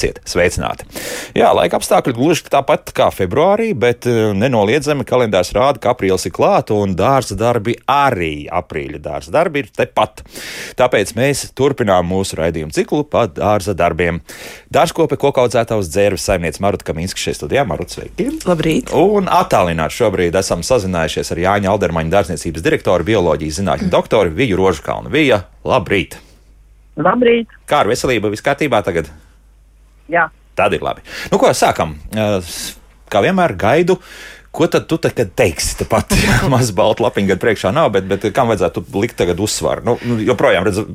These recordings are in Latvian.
Esiet sveicināti! Jā, laika apstākļi gluži tāpat kā februārī, bet eh, nenoliedzami kalendārs rāda, ka aprīlis ir klāts un dārza darbi arī aprīļa dārza darbi ir tepat. Tāpēc mēs turpinām mūsu raidījumu ciklu pa dārza darbiem. Dārzkope kokaudzētājs dzērves saimniece Maruta Kaminska šeit studijā. Maruta, sveiki! Labrīt! Un attālināti šobrīd esam sazinājušies ar Jāņa Aldermaņa dārzniecības direktoru, bioloģijas zinātņu doktoru Viju Rožkalnu. Vija, labrīt! Labrīt! Kā ar veselību? Viss kārtībā tagad? Jā. Tad ir labi. Nu, ko sākam? Kā vienmēr gaidu. Ko tad tu tagad teiksi? Tepat maz balta lapiņa priekšā nav, bet, bet kam vajadzētu likt tagad uzsvaru? Nu, nu, joprojām redzu,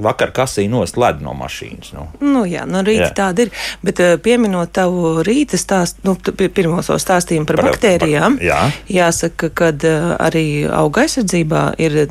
vakar kasīja nost ledu no mašīnas. Nu. Nu, jā, no rīta jā. tāda ir. Bet pieminot tavu rīta stāstu, nu, pirmo savu stāstījumu par, par baktērijām, par, jā. jāsaka, ka arī auga aizsardzībā ir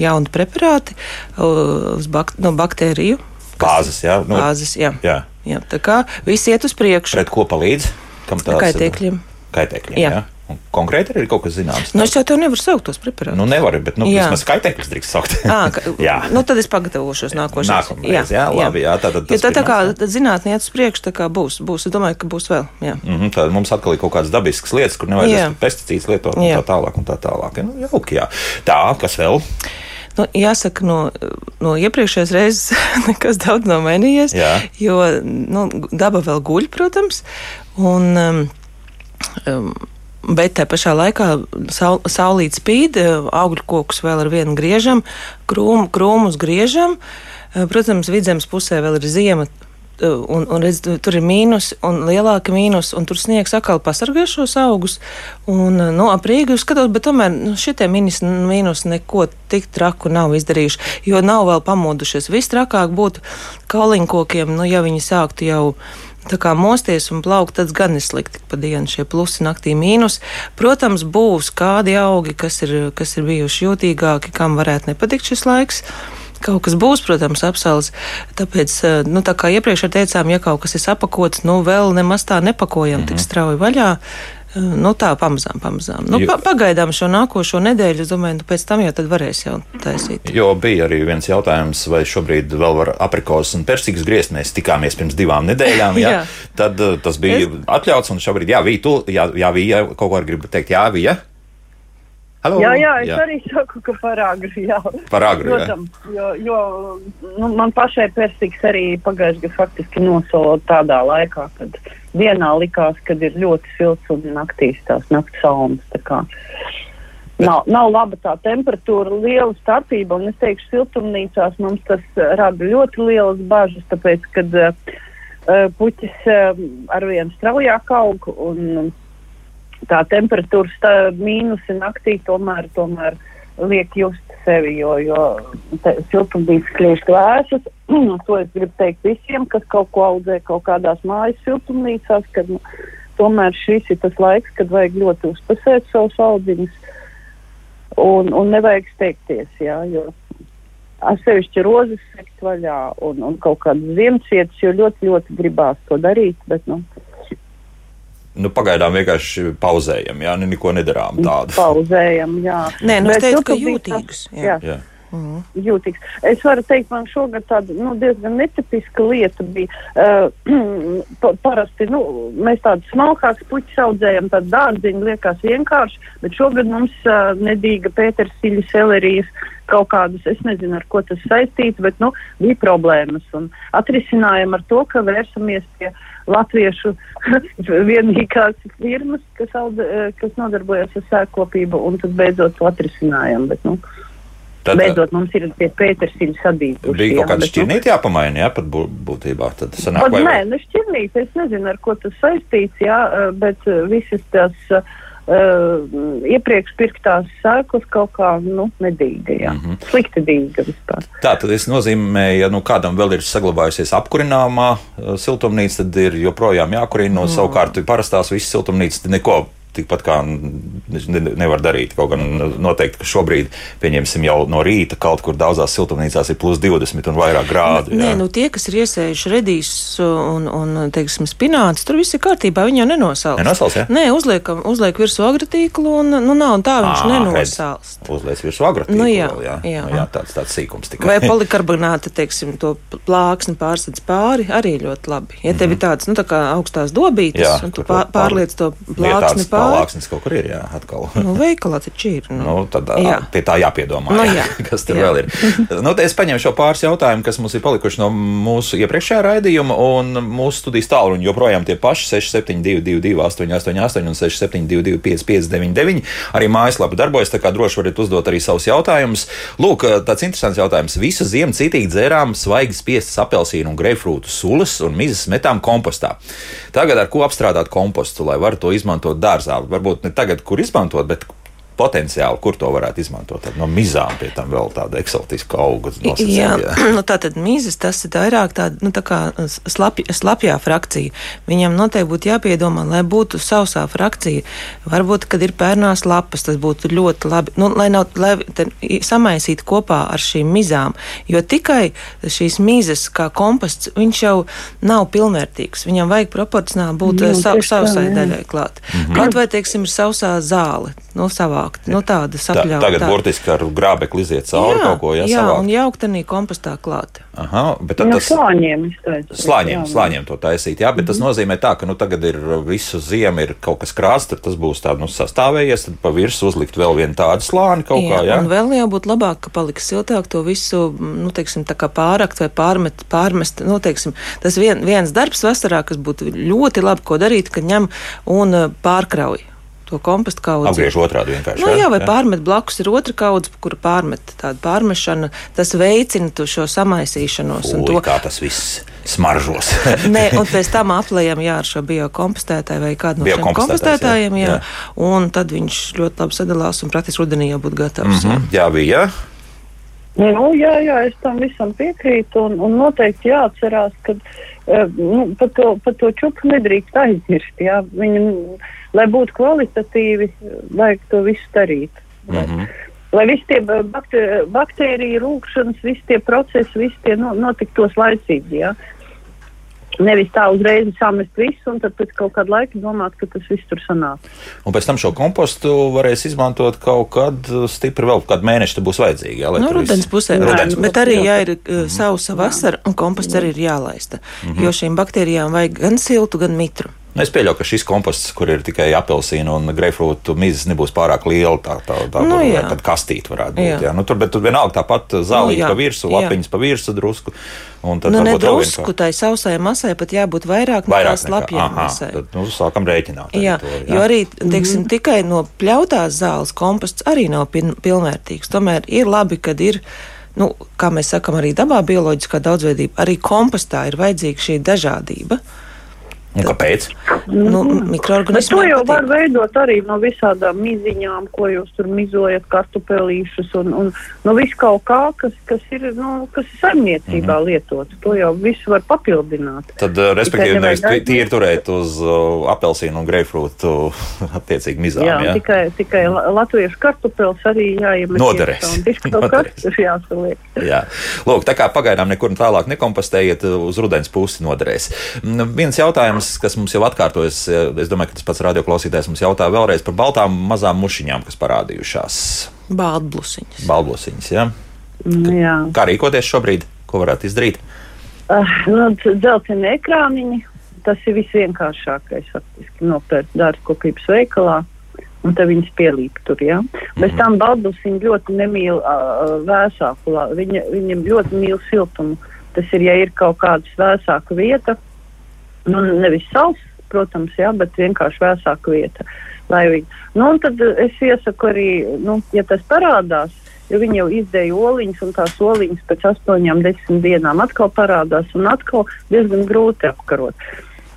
jauni preparāti uz bak no baktēriju. Bāzes, jā. Nu, bāzes, jā. jā. Jā, tā kā viss iet uz priekšu. Pret ko palīdz? Kam tāds kaitēkļiem? Kaitēkļiem, jā. jā. Konkrēti ir kaut kas zināms. Nu, es jau tev nevaru saukt tos preparātus. Nu, nevaru, bet, nu, vismaz kaitēkļus drīkst saukt. à, ka, jā. Nu, tad es pagatavošos nākošais. Nākamreiz, jā, jā, labi, jā. Tātad jo tā, tā kā zinātnē iet uz priekšu, tā kā būs, būs, es domāju, ka būs vēl, jā. Mm -hmm, tad mums atkal ir kaut kādas dabiskas lietas, kur nevajadzēs pesticīds lietot un jā. tā tālāk un tā tālāk. Nu, jauki, jā. Tā, kas vēl? Nu, jāsaka, no, no iepriekšējās reizes nekas daudz nav mainījies, Jā. jo nu, daba vēl guļ, protams. Un, um, um, Bet tā pašā laikā saul, saulīt spīd, augļu kokus vēl ar vienu griežam, krūmu, krūmus griežam. Protams, vidzemes pusē vēl ir ziema, un, un redz, tur ir mīnus un lielāka mīnus, un tur sniegs atkal pasargā šos augus. Un, nu, ap Rīgu skatot, bet tomēr nu, šitie mīnus, mīnus neko tik traku nav izdarījuši, jo nav vēl pamodušies. Vistrakāk būtu kauliņkokiem, nu, ja viņi sāktu jau tā kā mosties un plaukt, tad gan ir slikti pa dienu šie plusi, naktī mīnus. Protams, būs kādi augi, kas ir, kas ir bijuši jūtīgāki, kam varētu nepatikt šis laiks. Kaut kas būs, protams, apsals. Tāpēc, eh, nu, tā kā iepriekš teicām, ja kaut kas ir apakots, nu, vēl nemaz tā nepakojam mm -hmm. tik strauji vaļā. Eh, nu, tā pamazām, pamazām. Nu, pa, pagaidām šo nākošo nedēļu, es domāju, nu, pēc tam jau varēs jau taisīt. Jo bija arī viens jautājums, vai šobrīd vēl var aprikos un persīgas griezt. Mēs tikāmies pirms divām nedēļām, ja? tad uh, tas bija es... atļauts, un šobrīd, jā, bija, tu, jā, jā, bija, kaut ko gribu teikt, jā, bija. Halo, jā, jā, es jā. arī saku, ka par agru. Jā, par agru. Protams, jo, jo nu, man pašai persīgs arī pagājušajā gadā faktiski nosolo tādā laikā, kad dienā likās, kad ir ļoti silts un naktīs tās naktas salmas. Nav, nav laba tā temperatūra, liela starpība, un es teikšu, siltumnīcās mums tas rada ļoti lielas bažas, tāpēc, kad uh, puķis uh, arvien straujāk aug un tā temperatūra tā, mīnusi naktī tomēr, tomēr liek just sevi, jo, jo siltumnīcas kļūst vēsas. to es gribu teikt visiem, kas kaut ko audzē kaut kādās mājas siltumnīcās, kad nu, tomēr šis ir tas laiks, kad vajag ļoti uzpasēt savus audziņus un, un nevajag steigties, jā, jo Atsevišķi rozes sekt vaļā un, un kaut kādas ziemcietas, jo ļoti, ļoti gribās to darīt, bet, nu, nu, pagaidām vienkārši pauzējam, jā, nu, neko nedarām tādu. Pauzējam, jā. Nē, nu, es teicu, ka jūtīgs. Jā. jā. jā. Mm. Jūtīgs. Es varu teikt, man šogad tāda nu, diezgan netipiska lieta bija. Uh, pa, parasti nu, mēs tādu smalkāku puķu audzējam, tādu dārziņu liekas vienkārši, bet šogad mums uh, nedīga pētersiļa selerijas kaut kādas, es nezinu, ar ko tas saistīts, bet nu, bija problēmas. Un atrisinājām ar to, ka vērsamies pie latviešu vienīgās firmas, kas, aud, kas nodarbojas ar sēkopību, un tad beidzot to atrisinājām. Bet, nu, Tad, Beidzot, mums ir tie pētersīļi sadījuši. Bija kaut kāda nu, šķirnīte jāpamaina, jā, pat būtībā. Tad sanāk, vai... Nē, ne šķirnīte, es nezinu, ar ko tas saistīts, jā, bet visas tās uh, Uh, iepriekš pirktās sēklas kaut kā nu, nedīga, jā. Mm -hmm. slikti dīga vispār. Tā tad tas nozīmē, ja nu, kādam vēl ir saglabājusies apkurināmā uh, siltumnīca, tad ir joprojām jākurina. No mm. savukārt parastās visas siltumnīcas neko tikpat kā ne, nevar darīt. Kaut gan noteikti, ka šobrīd, pieņemsim, jau no rīta kaut kur daudzās siltumnīcās ir plus 20 un vairāk grādu. Nē, nu tie, kas ir iesējuši redīs un, un teiksim, spināts, tur viss ir kārtībā, viņi jau nenosāls. Nenosāls, ja? Nē, uzliekam, uzliek virsū agrotīklu un, nu, nav un tā viņš nenosāls. Uzliek virsū agrotīklu. Nu, jā, vēl, jā. jā. Nu, jā tāds, tāds sīkums tikai. Vai polikarbonāta, teiksim, to plāksni pārsadz pāri, arī ļoti labi. Ja tev ir tāds, nu, tā kā augstās dobītes, jā, un tu pār, pārliec to plāksni pāri. Plāksnis kaut kur ir, jā, atkal. Nu, veikalā taču ir. Nu. Nu, tad jā. pie tā jāpiedomā, nu, jā. Kas tur jā. vēl ir. nu, es paņēmu šo pāris jautājumu, kas mums ir palikuši no mūsu iepriekšējā raidījuma, un mūsu studijas tālruņi joprojām tie paši 6722, 888 un 672, 559, arī mājaslapa darbojas, tā kā droši varat uzdot arī savus jautājumus. Lūk, tāds interesants jautājums. Visu ziemu citīgi dzērām svaigi spiestas apelsīnu un greifrūtu sulas un mizas metām kompostā. Tagad ar ko apstrādāt kompostu, lai varētu to izmantot dārzā? Varbūt ne tagad, kur izmantot, bet potenciāli, kur to varētu izmantot. Tad no mizām pie tam vēl tāda eksotiska auga. Jā, jā. Nu, tā tad mizas tas ir vairāk tāda nu, tā kā slapja, slapjā frakcija. Viņam noteikti būtu jāpiedomā, lai būtu sausā frakcija. Varbūt, kad ir pērnās lapas, tas būtu ļoti labi. Nu, lai nav, lai samaisītu kopā ar šīm mizām, jo tikai šīs mizas kā komposts, viņš jau nav pilnvērtīgs. Viņam vajag proporcionāli būt nu, sa sausai daļai klāt. Mm -hmm. Kaut vai, teiksim, ir sausā zāle, no nu, savā savākt. Nu, tāda sapļauta. Tā, tagad tā. burtiski ar grābekli iziet cauri jā, kaut ko, jā, jā savākt. un jaukt arī kompostā klāt. Aha, bet tad no tas... Slāņiem, slāņiem, slāņiem to taisīt, jā, bet mm -hmm. tas mhm. nozīmē tā, ka, nu, tagad ir visu ziemu ir kaut kas krāsts, tad tas būs tā, nu, sastāvējies, tad pa virsmu uzlikt vēl vienu tādu slāni kaut jā, kā, jā. Un vēl jābūt labāk, ka paliks siltāk to visu, nu, teiksim, tā kā pārakt vai pārmet, pārmest, nu, teiksim, tas vien, viens darbs vasarā, kas būtu ļoti labi, ko darīt, ka ņem un pārkrauj to kompostu kaudzi. Apgriež otrādi vienkārši. Nu, jā, vai jā. pārmet blakus ir otra kaudze, kura pārmet tādu pārmešanu, tas veicina šo samaisīšanos. Ui, to... kā tas viss smaržos. Nē, un pēc tam aplējam jā, ar šo biokompostētāju vai kādu no šiem kompostētājiem, jā, jā. un tad viņš ļoti labi sadalās un praktiski rudenī jau būtu gatavs. Mm -hmm. Jā, bija. Jā. Nu, jā, jā, es tam visam piekrītu, un, un noteikti jāatcerās, ka nu, par to, pa to čupu nedrīkst aizmirst. Jā. Viņu, lai būtu kvalitatīvi, vajag to visu darīt. Mm -hmm. Lai visi tie baktēriju rūkšanas, visi tie procesi, visi tie notiktos laicīgi. Jā. Nevis tā uzreiz samest visu, un tad pēc kaut kāda laika domāt, ka tas viss tur sanāk. Un pēc tam šo kompostu varēs izmantot kaut kad stipri vēl kādu mēnešu, būs vajadzīgi. Jā, nu, rudens pusē, rudens bet arī, ja ir uh, sausa vasara, un komposts arī ir jālaista, mm -hmm. jo šīm baktērijām vajag gan siltu, gan mitru. Nu, es pieļauju, ka šis komposts, kur ir tikai apelsīna un greifrūtu mizas, nebūs pārāk liela. Tā, tā, tā nu, kad kastīte varētu būt. Jā. Jā. Nu, tur, bet tur vienalga tāpat zālīte nu, pa virsmu, lapiņas pa virsmu drusku. Un tad nu, nedrusku tai sausai masai pat jābūt vairāk, vairāk nekā slapjai masai. Tad, nu, sākam rēķināt. Jā, to, jā. jo arī, teiksim, mm -hmm. tikai no pļautās zāles komposts arī nav pilnvērtīgs. Tomēr ir labi, kad ir nu, kā mēs sakām, arī dabā bioloģiskā daudzveidība, arī kompostā ir vajadzīga šī dažādība. Un kāpēc? Nu, mikroorganismi. To jau var veidot arī no visādām miziņām, ko jūs tur mizojat, kartupelīšus un, un no visu kaut kā, kas, kas ir, nu, kas ir saimniecībā mm -hmm. lietots. To jau visu var papildināt. Tad, uh, respektīvi, nevis tīri turēt uz uh, apelsīnu un greifrūtu attiecīgi mizām. Jā, jā? tikai, tikai latviešu kartupels arī jāiemet. Noderēs. Noderēs. jā. Lūk, tā kā pagaidām nekur tālāk nekompostējiet, uz rudens pusi noderēs. Viens jautājums jautājums, kas mums jau atkārtojas. Es domāju, ka tas pats radioklausītājs mums jautā vēlreiz par baltām mazām mušiņām, kas parādījušās. Baltblusiņas. Baltblusiņas, jā. Mm, jā. Kā rīkoties šobrīd? Ko varētu izdarīt? Uh, nu, dzelteni ekrāniņi. Tas ir visvienkāršākais. Faktiski nopērkt dārzkopības veikalā un tad viņas pielīp tur. Ja? Mm. Bez tam baldusiņi ļoti nemīl uh, vēsāku, viņa, viņa ļoti mīl siltumu. Tas ir, ja ir kaut kāda vēsāka vieta, nu, nevis sauss, protams, jā, bet vienkārši vēsāka vieta. Nu, tad es iesaku arī, nu, ja tas parādās, jo viņi jau izdēja oliņas, un tās oliņas pēc astoņām, desmit dienām atkal parādās, un atkal diezgan grūti apkarot.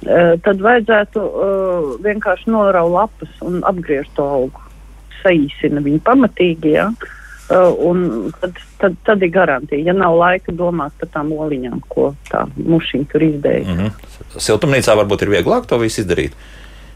Uh, tad vajadzētu uh, vienkārši noraut lapas un apgriezt to augu. Saīsina viņu pamatīgi. Ja? Uh, un tad, tad, tad ir garantija. Ja nav laika domāt par tām oliņām, ko tā mušiņa tur izdēja. Mm -hmm. Siltumnīcā varbūt ir vieglāk to visu izdarīt.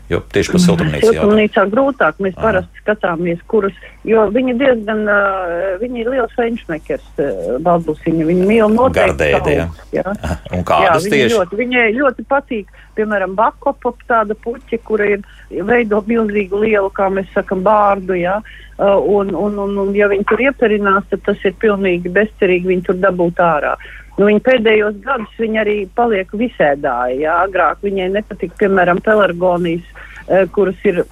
Jo tieši par siltumnīcu. Siltumnīcā grūtāk mēs parasti skatāmies, kuras, jo viņi diezgan, uh, viņi ir liels fenšmekers, uh, balbusiņi, viņi mīl noteikti Gardēdi, jā. augstus, jā. Un Jā, kādas viņa tieši? ļoti, viņai ļoti patīk, piemēram, bakopa tāda puķa, kura ir veido milzīgu lielu, kā mēs sakam, bārdu, jā. Uh, un, un, un, un, ja viņi tur ieperinās, tad tas ir pilnīgi bezcerīgi viņi tur dabūt ārā. Nu, viņa pēdējos gadus viņa arī paliek visēdāja. Jā. Agrāk viņai nepatika, piemēram, pelargonijas, uh, kuras ir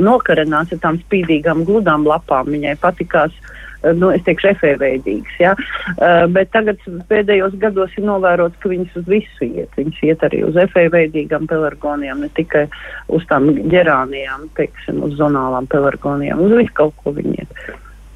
nokarināts ar tām spīdīgām, gludām lapām. Viņai patikās, eh, nu, es teikšu, efeveidīgs. Ja? Uh, bet tagad pēdējos gados ir novērots, ka viņas uz visu iet. Viņas iet arī uz efeveidīgām pelargonijām, ne tikai uz tām ģerānijām, teiksim, uz zonālām pelargonijām. Uz visu kaut ko viņi iet.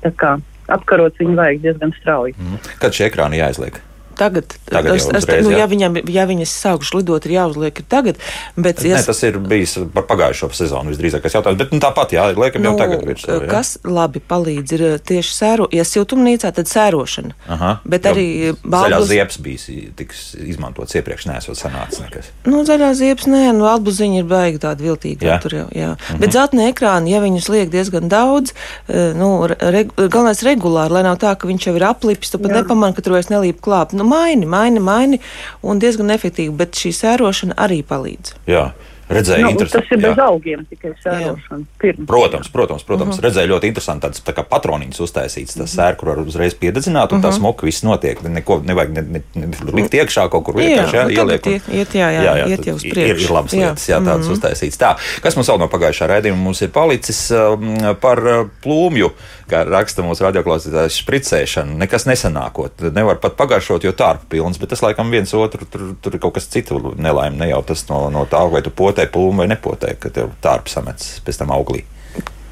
Tā kā apkarot viņu vajag diezgan strauji. Mhm. Kad šie ekrāni jāizliek? Tagad, Tagad es, uzreiz, nu, jā? ja, viņam, ja viņas sākuši lidot, ir jāuzliek ir tagad. Bet, Nē, tas ir bijis par pagājušo sezonu visdrīzākais jautājums. Bet nu, tāpat, jā, liekam, jau tagad. Nu, Kas labi palīdz, ir uh, tieši sēro, ja siltumnīcā, tad sērošana. Aha, Bet arī Zaļās balbus- ziepes bija tiks izmantots iepriekš, nesot sanācis nekas. Nu, zaļā ziepes, nē, nu, albuziņa ir baigi tāda viltīga. Jā. Tur jau, jā. Mm -hmm. Bet zeltainā ekrāna, ja viņus liek diezgan daudz, eh, nu, re, galvenais regulāri, lai nav tā, ka viņš jau ir aplipis, tu pat nepamani, ka tur vairs nelīp klāt. Nu, maini, maini, maini, un diezgan efektīvi, bet šī sērošana arī palīdz. Jā, redzēju, Nu, tas ir bez jā. augiem tikai sērošana. Pirms. Protams, protams, protams. Mhm. Uh -huh. redzēju ļoti interesanti tādas tā kā patroniņas uztaisītas, tas sēr, kur var uzreiz piededzināt, un Mhm. uh -huh. tā smoka viss notiek. Neko nevajag ne, ne, ne, likt iekšā kaut kur Jā, vienkārši jā, nu, ieliek. tagad iet- iet, jā, jā, iet tad jau uz ir, priekšu. ir labas Jā. lietas, jā, tādas Mhm. uztaisītas. Tā, kas mums vēl no pagājušā raidījuma mums ir palicis um, par uh, plūmju, kā raksta mūsu radioklausītājs, špricēšanu. Nekas nesanākot. Nevar pat pagājušot, jo tārpa pilns, bet tas laikam viens otru, tur, tur ir kaut kas cits nelaime, ne jau tas no, no tā, vai tu potē plūmu vai nepotē, ka tev tārpa samets pēc tam auglī.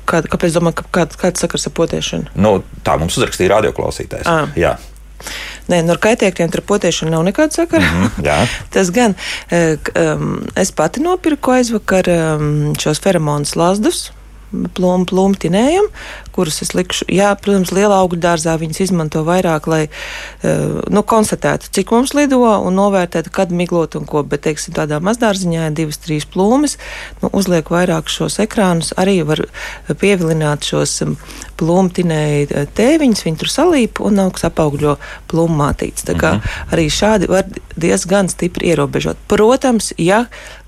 Kā, kāpēc domā, ka kāds, kāds sakars ar potēšanu? Nu, tā mums uzrakstīja radioklausītājs. Ā. Jā, Nē, no kaitēkļiem ar potēšanu nav nekāda sakara. Mm Mhm, jā. Tas gan eh, um, es pati nopirku aizvakar um, šos feromonus lazdus. Plūmu, plūmu tinējam, kurus es likšu. Jā, protams, lielā augļu dārzā viņas izmanto vairāk, lai uh, nu, konstatētu, cik mums lido un novērtētu, kad miglot un ko. Bet, teiksim, tādā mazdārziņā ir divas, trīs plūmes. Nu, uzliek vairāk šos ekrānus, arī var pievilināt šos um, plūmu tinēju eh, tēviņus, viņi tur salīp un augs apaugļo plūmu mātītes. Tā kā arī šādi var diezgan stipri ierobežot. Protams, ja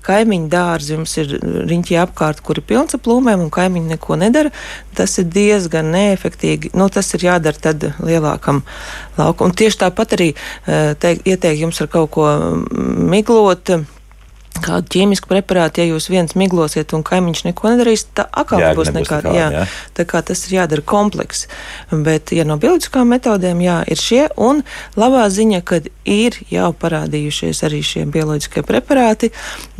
kaimiņu dārzi jums ir riņķi apkārt, kuri pilns ar plūmēm, un kaimiņi neko nedara, tas ir diezgan neefektīgi. Nu, tas ir jādara tad lielākam laukam. Un tieši tāpat arī eh, teik, ieteikt jums ar kaut ko mm, miglot. Kādu ķīmisku preparātu, ja jūs viens miglosiet un kaimiņš neko nedarīs, tad atkal nebūs nekāda. Jā, jā. tā kā tas ir jādara kompleks. Bet, ja no bioloģiskām metodēm, jā, ir šie, un labā ziņa, kad ir jau parādījušies arī šie bioloģiskie preparāti,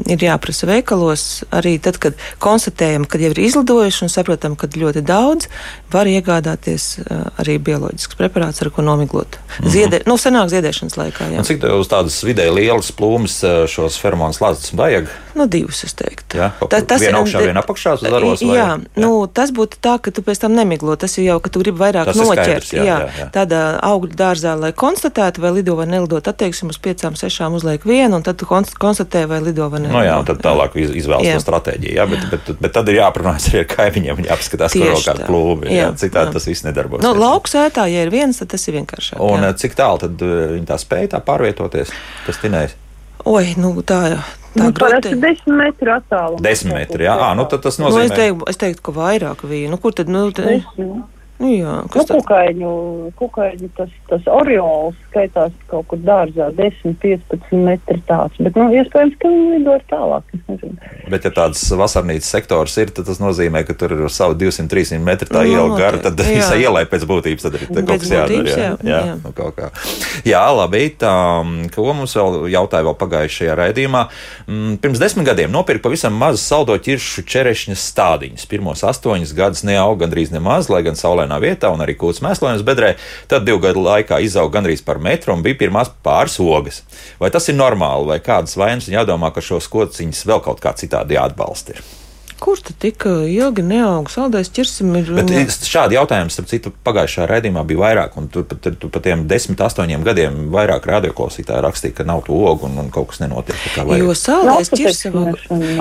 ir jāprasa veikalos, arī tad, kad konstatējam, ka jau ir izlidojuši un saprotam, ka ļoti daudz, var iegādāties uh, arī bioloģisks preparāts, ar ko nomiglot. Mm -hmm. Ziedē, nu, senāk ziedēšanas laikā, jā. Un cik tev uz tādas vidēji lielas plūmes eh, šos feromonus lāstus vajag? Nu, divus, es teiktu. Jā, kaut kur viena augšā, viena apakšā zaros, Jā, jā? nu, tas būtu tā, ka tu pēc tam nemiglo. Tas ir jau, ka tu gribi vairāk Tas ir noķert. skaidrs, jā, jā, jā. Tādā augļu dārzā, lai konstatētu, vai lido vai nelido, tad, teiksim, uz piecām, sešām uzliek vienu, un tad tu konst- konstatē, vai lido vai nelido. Nu, jā, tad tālāk iz- izvēlas Jā. to stratēģiju. Jā, bet, bet, bet tad ir jāprunājas arī ar kaimiņiem. Viņi apskatās, kur vēl kāda tā. plūme ir. Jā, Jā, citādi jā. tas viss nedarbosies. Nu, lauksētā, ja ir viens, tad tas ir vienkāršāk. Un jā. eh, cik tālu tad eh, viņi tā spēja tā pārvietoties? Tas tinējs. Oi, nu tā jau. Tā nu, grūti. ir 10 metru attālumā. 10 metri, jā, à, nu tad tas nozīmē. Nu, es, teiktu, es teiktu, ka vairāk bija. Nu, kur tad? Nu, tad... 10 jā, Nu, kas tad? kukaiņu, kukaiņu tas, tas oriols skaitās kaut kur dārzā 10, 15 metri tāds, bet, nu, iespējams, ka viņi lido ar tālāk, es nezinu. Bet, ja tāds vasarnīcas sektors ir, tad tas nozīmē, ka tur ir savu 200-300 metru tā Nu, iela gara. Tad jā. visai ielai pēc būtības tad ir te kaut kas jādara. būtības, Jā, jā, jā, jā. nu, kaut kā. jā labi. Tā, ko mums vēl jautāja vēl pagājušajā raidījumā? Mm, Pirms desmit gadiem nopirka pavisam mazu saldo ķiršu čerešņas stādiņus. Pirmos astoņus gadus neauga gandrīz nemaz, lai gan saulēnā vietā un arī kūts mēslojums bedrē. Tad divu gadu laikā izauga gandrīz par metru un bija pirmās pāris ogas. Vai tas ir normāli, vai kādas vainas un jādomā, ka šos kociņus vēl kaut kā citādi jāatbalsta? Ir? Kur tu tik ilgi neauga saldais ķirsim? Ir, Bet viņa- šādi jautājumi, starp citu, pagājušajā raidījumā bija vairāk, un tur pat, tur pat tiem desmit, astoņiem gadiem vairāk radioklausītāji rakstīja, ka nav to ogu un, un kaut kas nenotiek. Jo saldais ķirsim.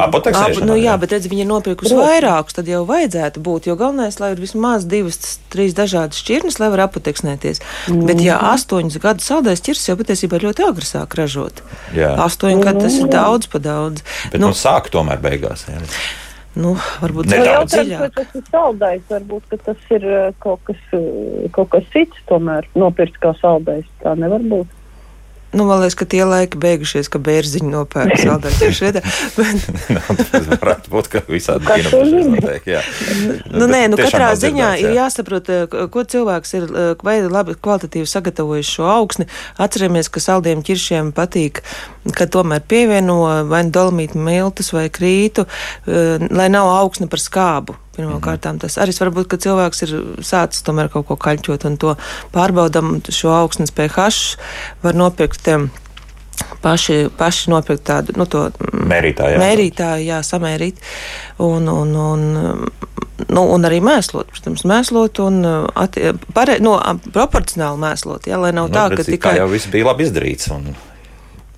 Apoteksēšana, nu, jā, jā. bet redz, viņa ir nopirkusi vairākus, tad jau vajadzētu būt. Jo galvenais, lai ir vismaz divas, trīs dažādas šķirnes, lai var apoteksnēties. Mm. Bet, ja astoņus gadus saldais ķirs, jau patiesībā ir ļoti agri sāk ražot. Jā. Astoņi gadi tas ir daudz pa daudz. Bet nu, nu, sāk tomēr beigās. Jā. Nu, varbūt Nedaudz. Nu, nedaudz jautājums, vai tas ir saldais, varbūt ka tas ir eh, kaut kas, eh, kaut kas cits, tomēr nopirkt kā saldais. Tā nevar būt. Nu, man liekas, ka tie laiki beigušies, ka bērziņi nopērk ķirs vietā. Bet, Nu, Tas varētu būt, ka visādi zina? notiek. jā. Nu, Bet nē, nu, katrā ziņā dzirdēts, ir jā. jāsaprot, eh, ko cilvēks ir eh, vai labi kvalitatīvi sagatavojis šo augsni. Atceramies, ka saldiem ķiršiem patīk, ka tomēr pievieno vai nu dolomītu miltus vai krītu, eh, lai nav augsne par skābu. Pirmkārt, Mhm. tas arī var būt, ka cilvēks ir sācis tomēr kaut ko kaļķot un to pārbaudam šo augsnes pH. Var nopirkt em, paši, paši nopirkt tādu, nu, mm, jā. mērītāju, jā, samērīt. Un, un, un, nu, un arī mēslot, protams, mēslot un atti, pare, no, proporcionāli mēslot, jā, lai nav Nu, tā, redz, ka tikai. jau viss bija labi izdarīts. Un...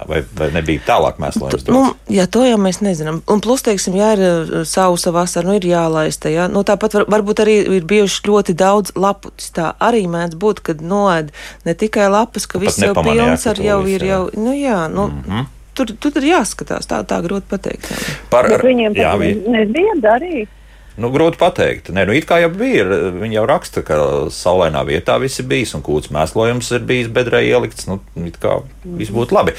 Vai, vai nebija tālāk mēslojums? Nu, jā, to jau mēs nezinām. Un plus, teiksim, jā, ir uh, sausa vasara, nu ir jālaista. Jā. Nu, tāpat var, varbūt arī ir bijuši ļoti daudz laputis. Tā arī mēdz būt, kad noēd ne tikai lapas, ka Pat viss jau pilns ar jau ir jau, nu jā, nu, mm Mhm. -hmm. tur, tur ir jāskatās, tā, tā grūti pateikt. Jā. Par, Bet viņiem jā, tas vi, nebija darīt. Nu, grūti pateikt. Nē, nu, it kā jau bija. Viņi jau raksta, ka saulainā vietā viss ir bijis un kūts mēslojums ir bijis bedrē ielikts. Nu, it kā viss būtu labi.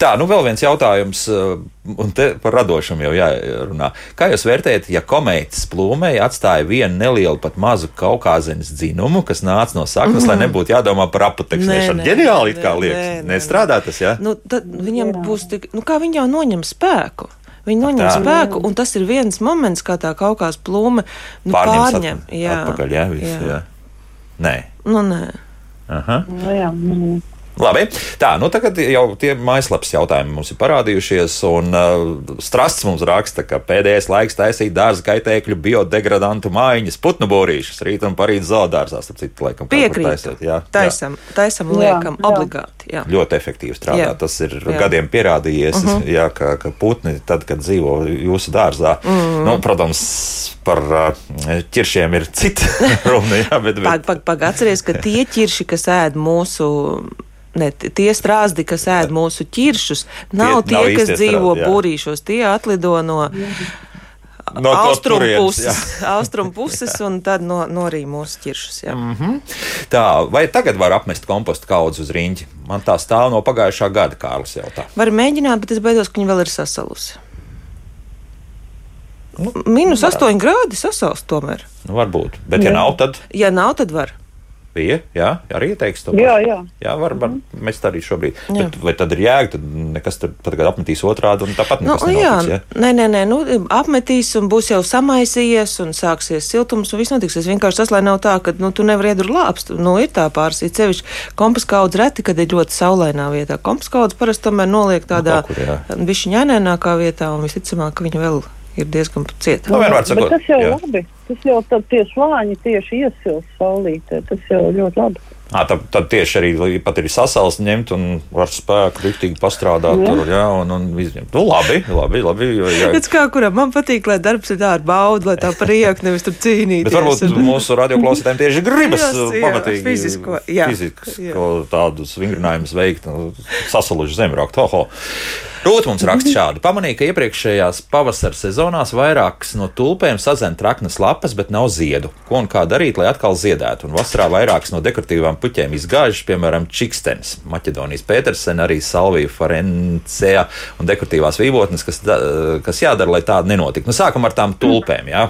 Tā, nu vēl viens jautājums, uh, un te par radošumu jau jārunā. Kā jūs vērtējat, ja komētas plūmei atstāja vienu nelielu, pat mazu kaukāzenes dzinumu, kas nāca no saknes, mm. lai nebūtu jādomā par apateksnēšanu? Nē, nē, Ģeniāli, it kā nē, liekas. nē, nē. Nestrādā tas, jā? Nu, tad viņam būs tik, nu, kā viņi jau noņem spēku. Viņi noņem Tā. spēku, un tas ir viens moments, kā tā kaut kāda plūme nu, pārņem. atp- Jā, atpakaļ, jā, visu, jā. jā. Nē. Nu, nē. Aha. Nu, jā, nu, Labi, tā, nu tagad jau tie mājaslapas jautājumi mums ir parādījušies, un uh, Strasts mums raksta, ka pēdējais laiks taisīt dārza kaitēkļu biodegradantu mājiņas, putnu būrīšas, rīt un parīt zoodārzā, starp citu, laikam, Piekrītu. taisot, jā, jā. Taisam, taisam Jā, liekam, jā. obligāti. Jā. Ļoti efektīvi strādā. Jā. Tas ir Jā. Mhm. gadiem pierādījies, uh -huh. jā, ka, ka putni, tad, kad dzīvo jūsu dārzā, mm Mhm. -hmm. nu, protams, par uh, ķiršiem ir cita runa. Jā, bet, bet, Pag, pag, pag, atceries, ka tie ķirši, kas ēd mūsu. Ne, tie strāzdi, kas ēd mūsu ķiršus, nav Tie tie, nav kas dzīvo strāzdi, jā. būrīšos. Tie atlido no No austrumu puses, austrum puses un tad no, norī mūsu ķiršus. Jā. Mhm. Tā, vai tagad var apmest kompostu kaudzi uz rīņķi? Man tā stāv no pagājušā gada, Kārlis jautā. Var mēģināt, bet es baidos, ka viņi vēl ir sasalusi. Nu, Minus 8 grādi sasalst tomēr. Nu, varbūt. Bet, ja Jā. nav, tad Ja nav, tad var. Bija. Jā, arī ieteiks to. jā, jā. Jā, var, var mest arī šobrīd. Jā. Bet, vai tad ir jēga, tad nekas pat tagad apmetīs otrādi un tāpat Nu, nekas jā, nenotiks. Ja? nē, nē, nē, nu, apmetīs un būs jau samaisījies un sāksies siltums un viss notiks. Es vienkārši tas, lai nav tā, ka nu, tu nevari iedur lāpst. Nu, ir tā pāris, ir sevišķi kompaskaudz reti, kad ir ļoti saulainā vietā. Kompaskaudz parasti tomēr noliek tādā kaut kur, jā. višķiņainēnākā vietā un visticamāk, ka viņa vēl ir diezgan cieta. Nu, sakot, tas jau jā. ir labi. Tas jau tad tie slāņi tieši iesilst saulītē. Tas jau ļoti labi. À, tad, tad tieši arī pat ir sasals ņemt un ar spēku riktīgi pastrādāt. Jā. Tur, jā, un, un izņemt. Nu, labi, labi, labi. Jo, jā. Pēc kā kuram man patīk, lai darbs ir tāds bauda, lai tā par ieku nevis tur cīnīties. Bet varbūt un- mūsu radioklausītājiem tieši gribas Jā, jā, pamatīgi fizisko, jā. fizisko tādus vingrinājumus veikt, nu, sasaluši zemraukt. Oho. Rūt mums raksta šādi. Pamanīja, ka iepriekšējās pavasara sezonās vairākas no tulpēm sazina traknas lapas, bet nav ziedu. Ko un kā darīt, lai atkal ziedētu? Un vasarā vairākas no dekoratīvām puķēm izgājušas, piemēram, čikstenis, Maķedonijas Petersen, arī Salvija Ferencea un dekoratīvās vīvotnes, kas, da- kas jādara, lai tāda nenotiktu. Nu, sākam ar tām tulpēm, jā.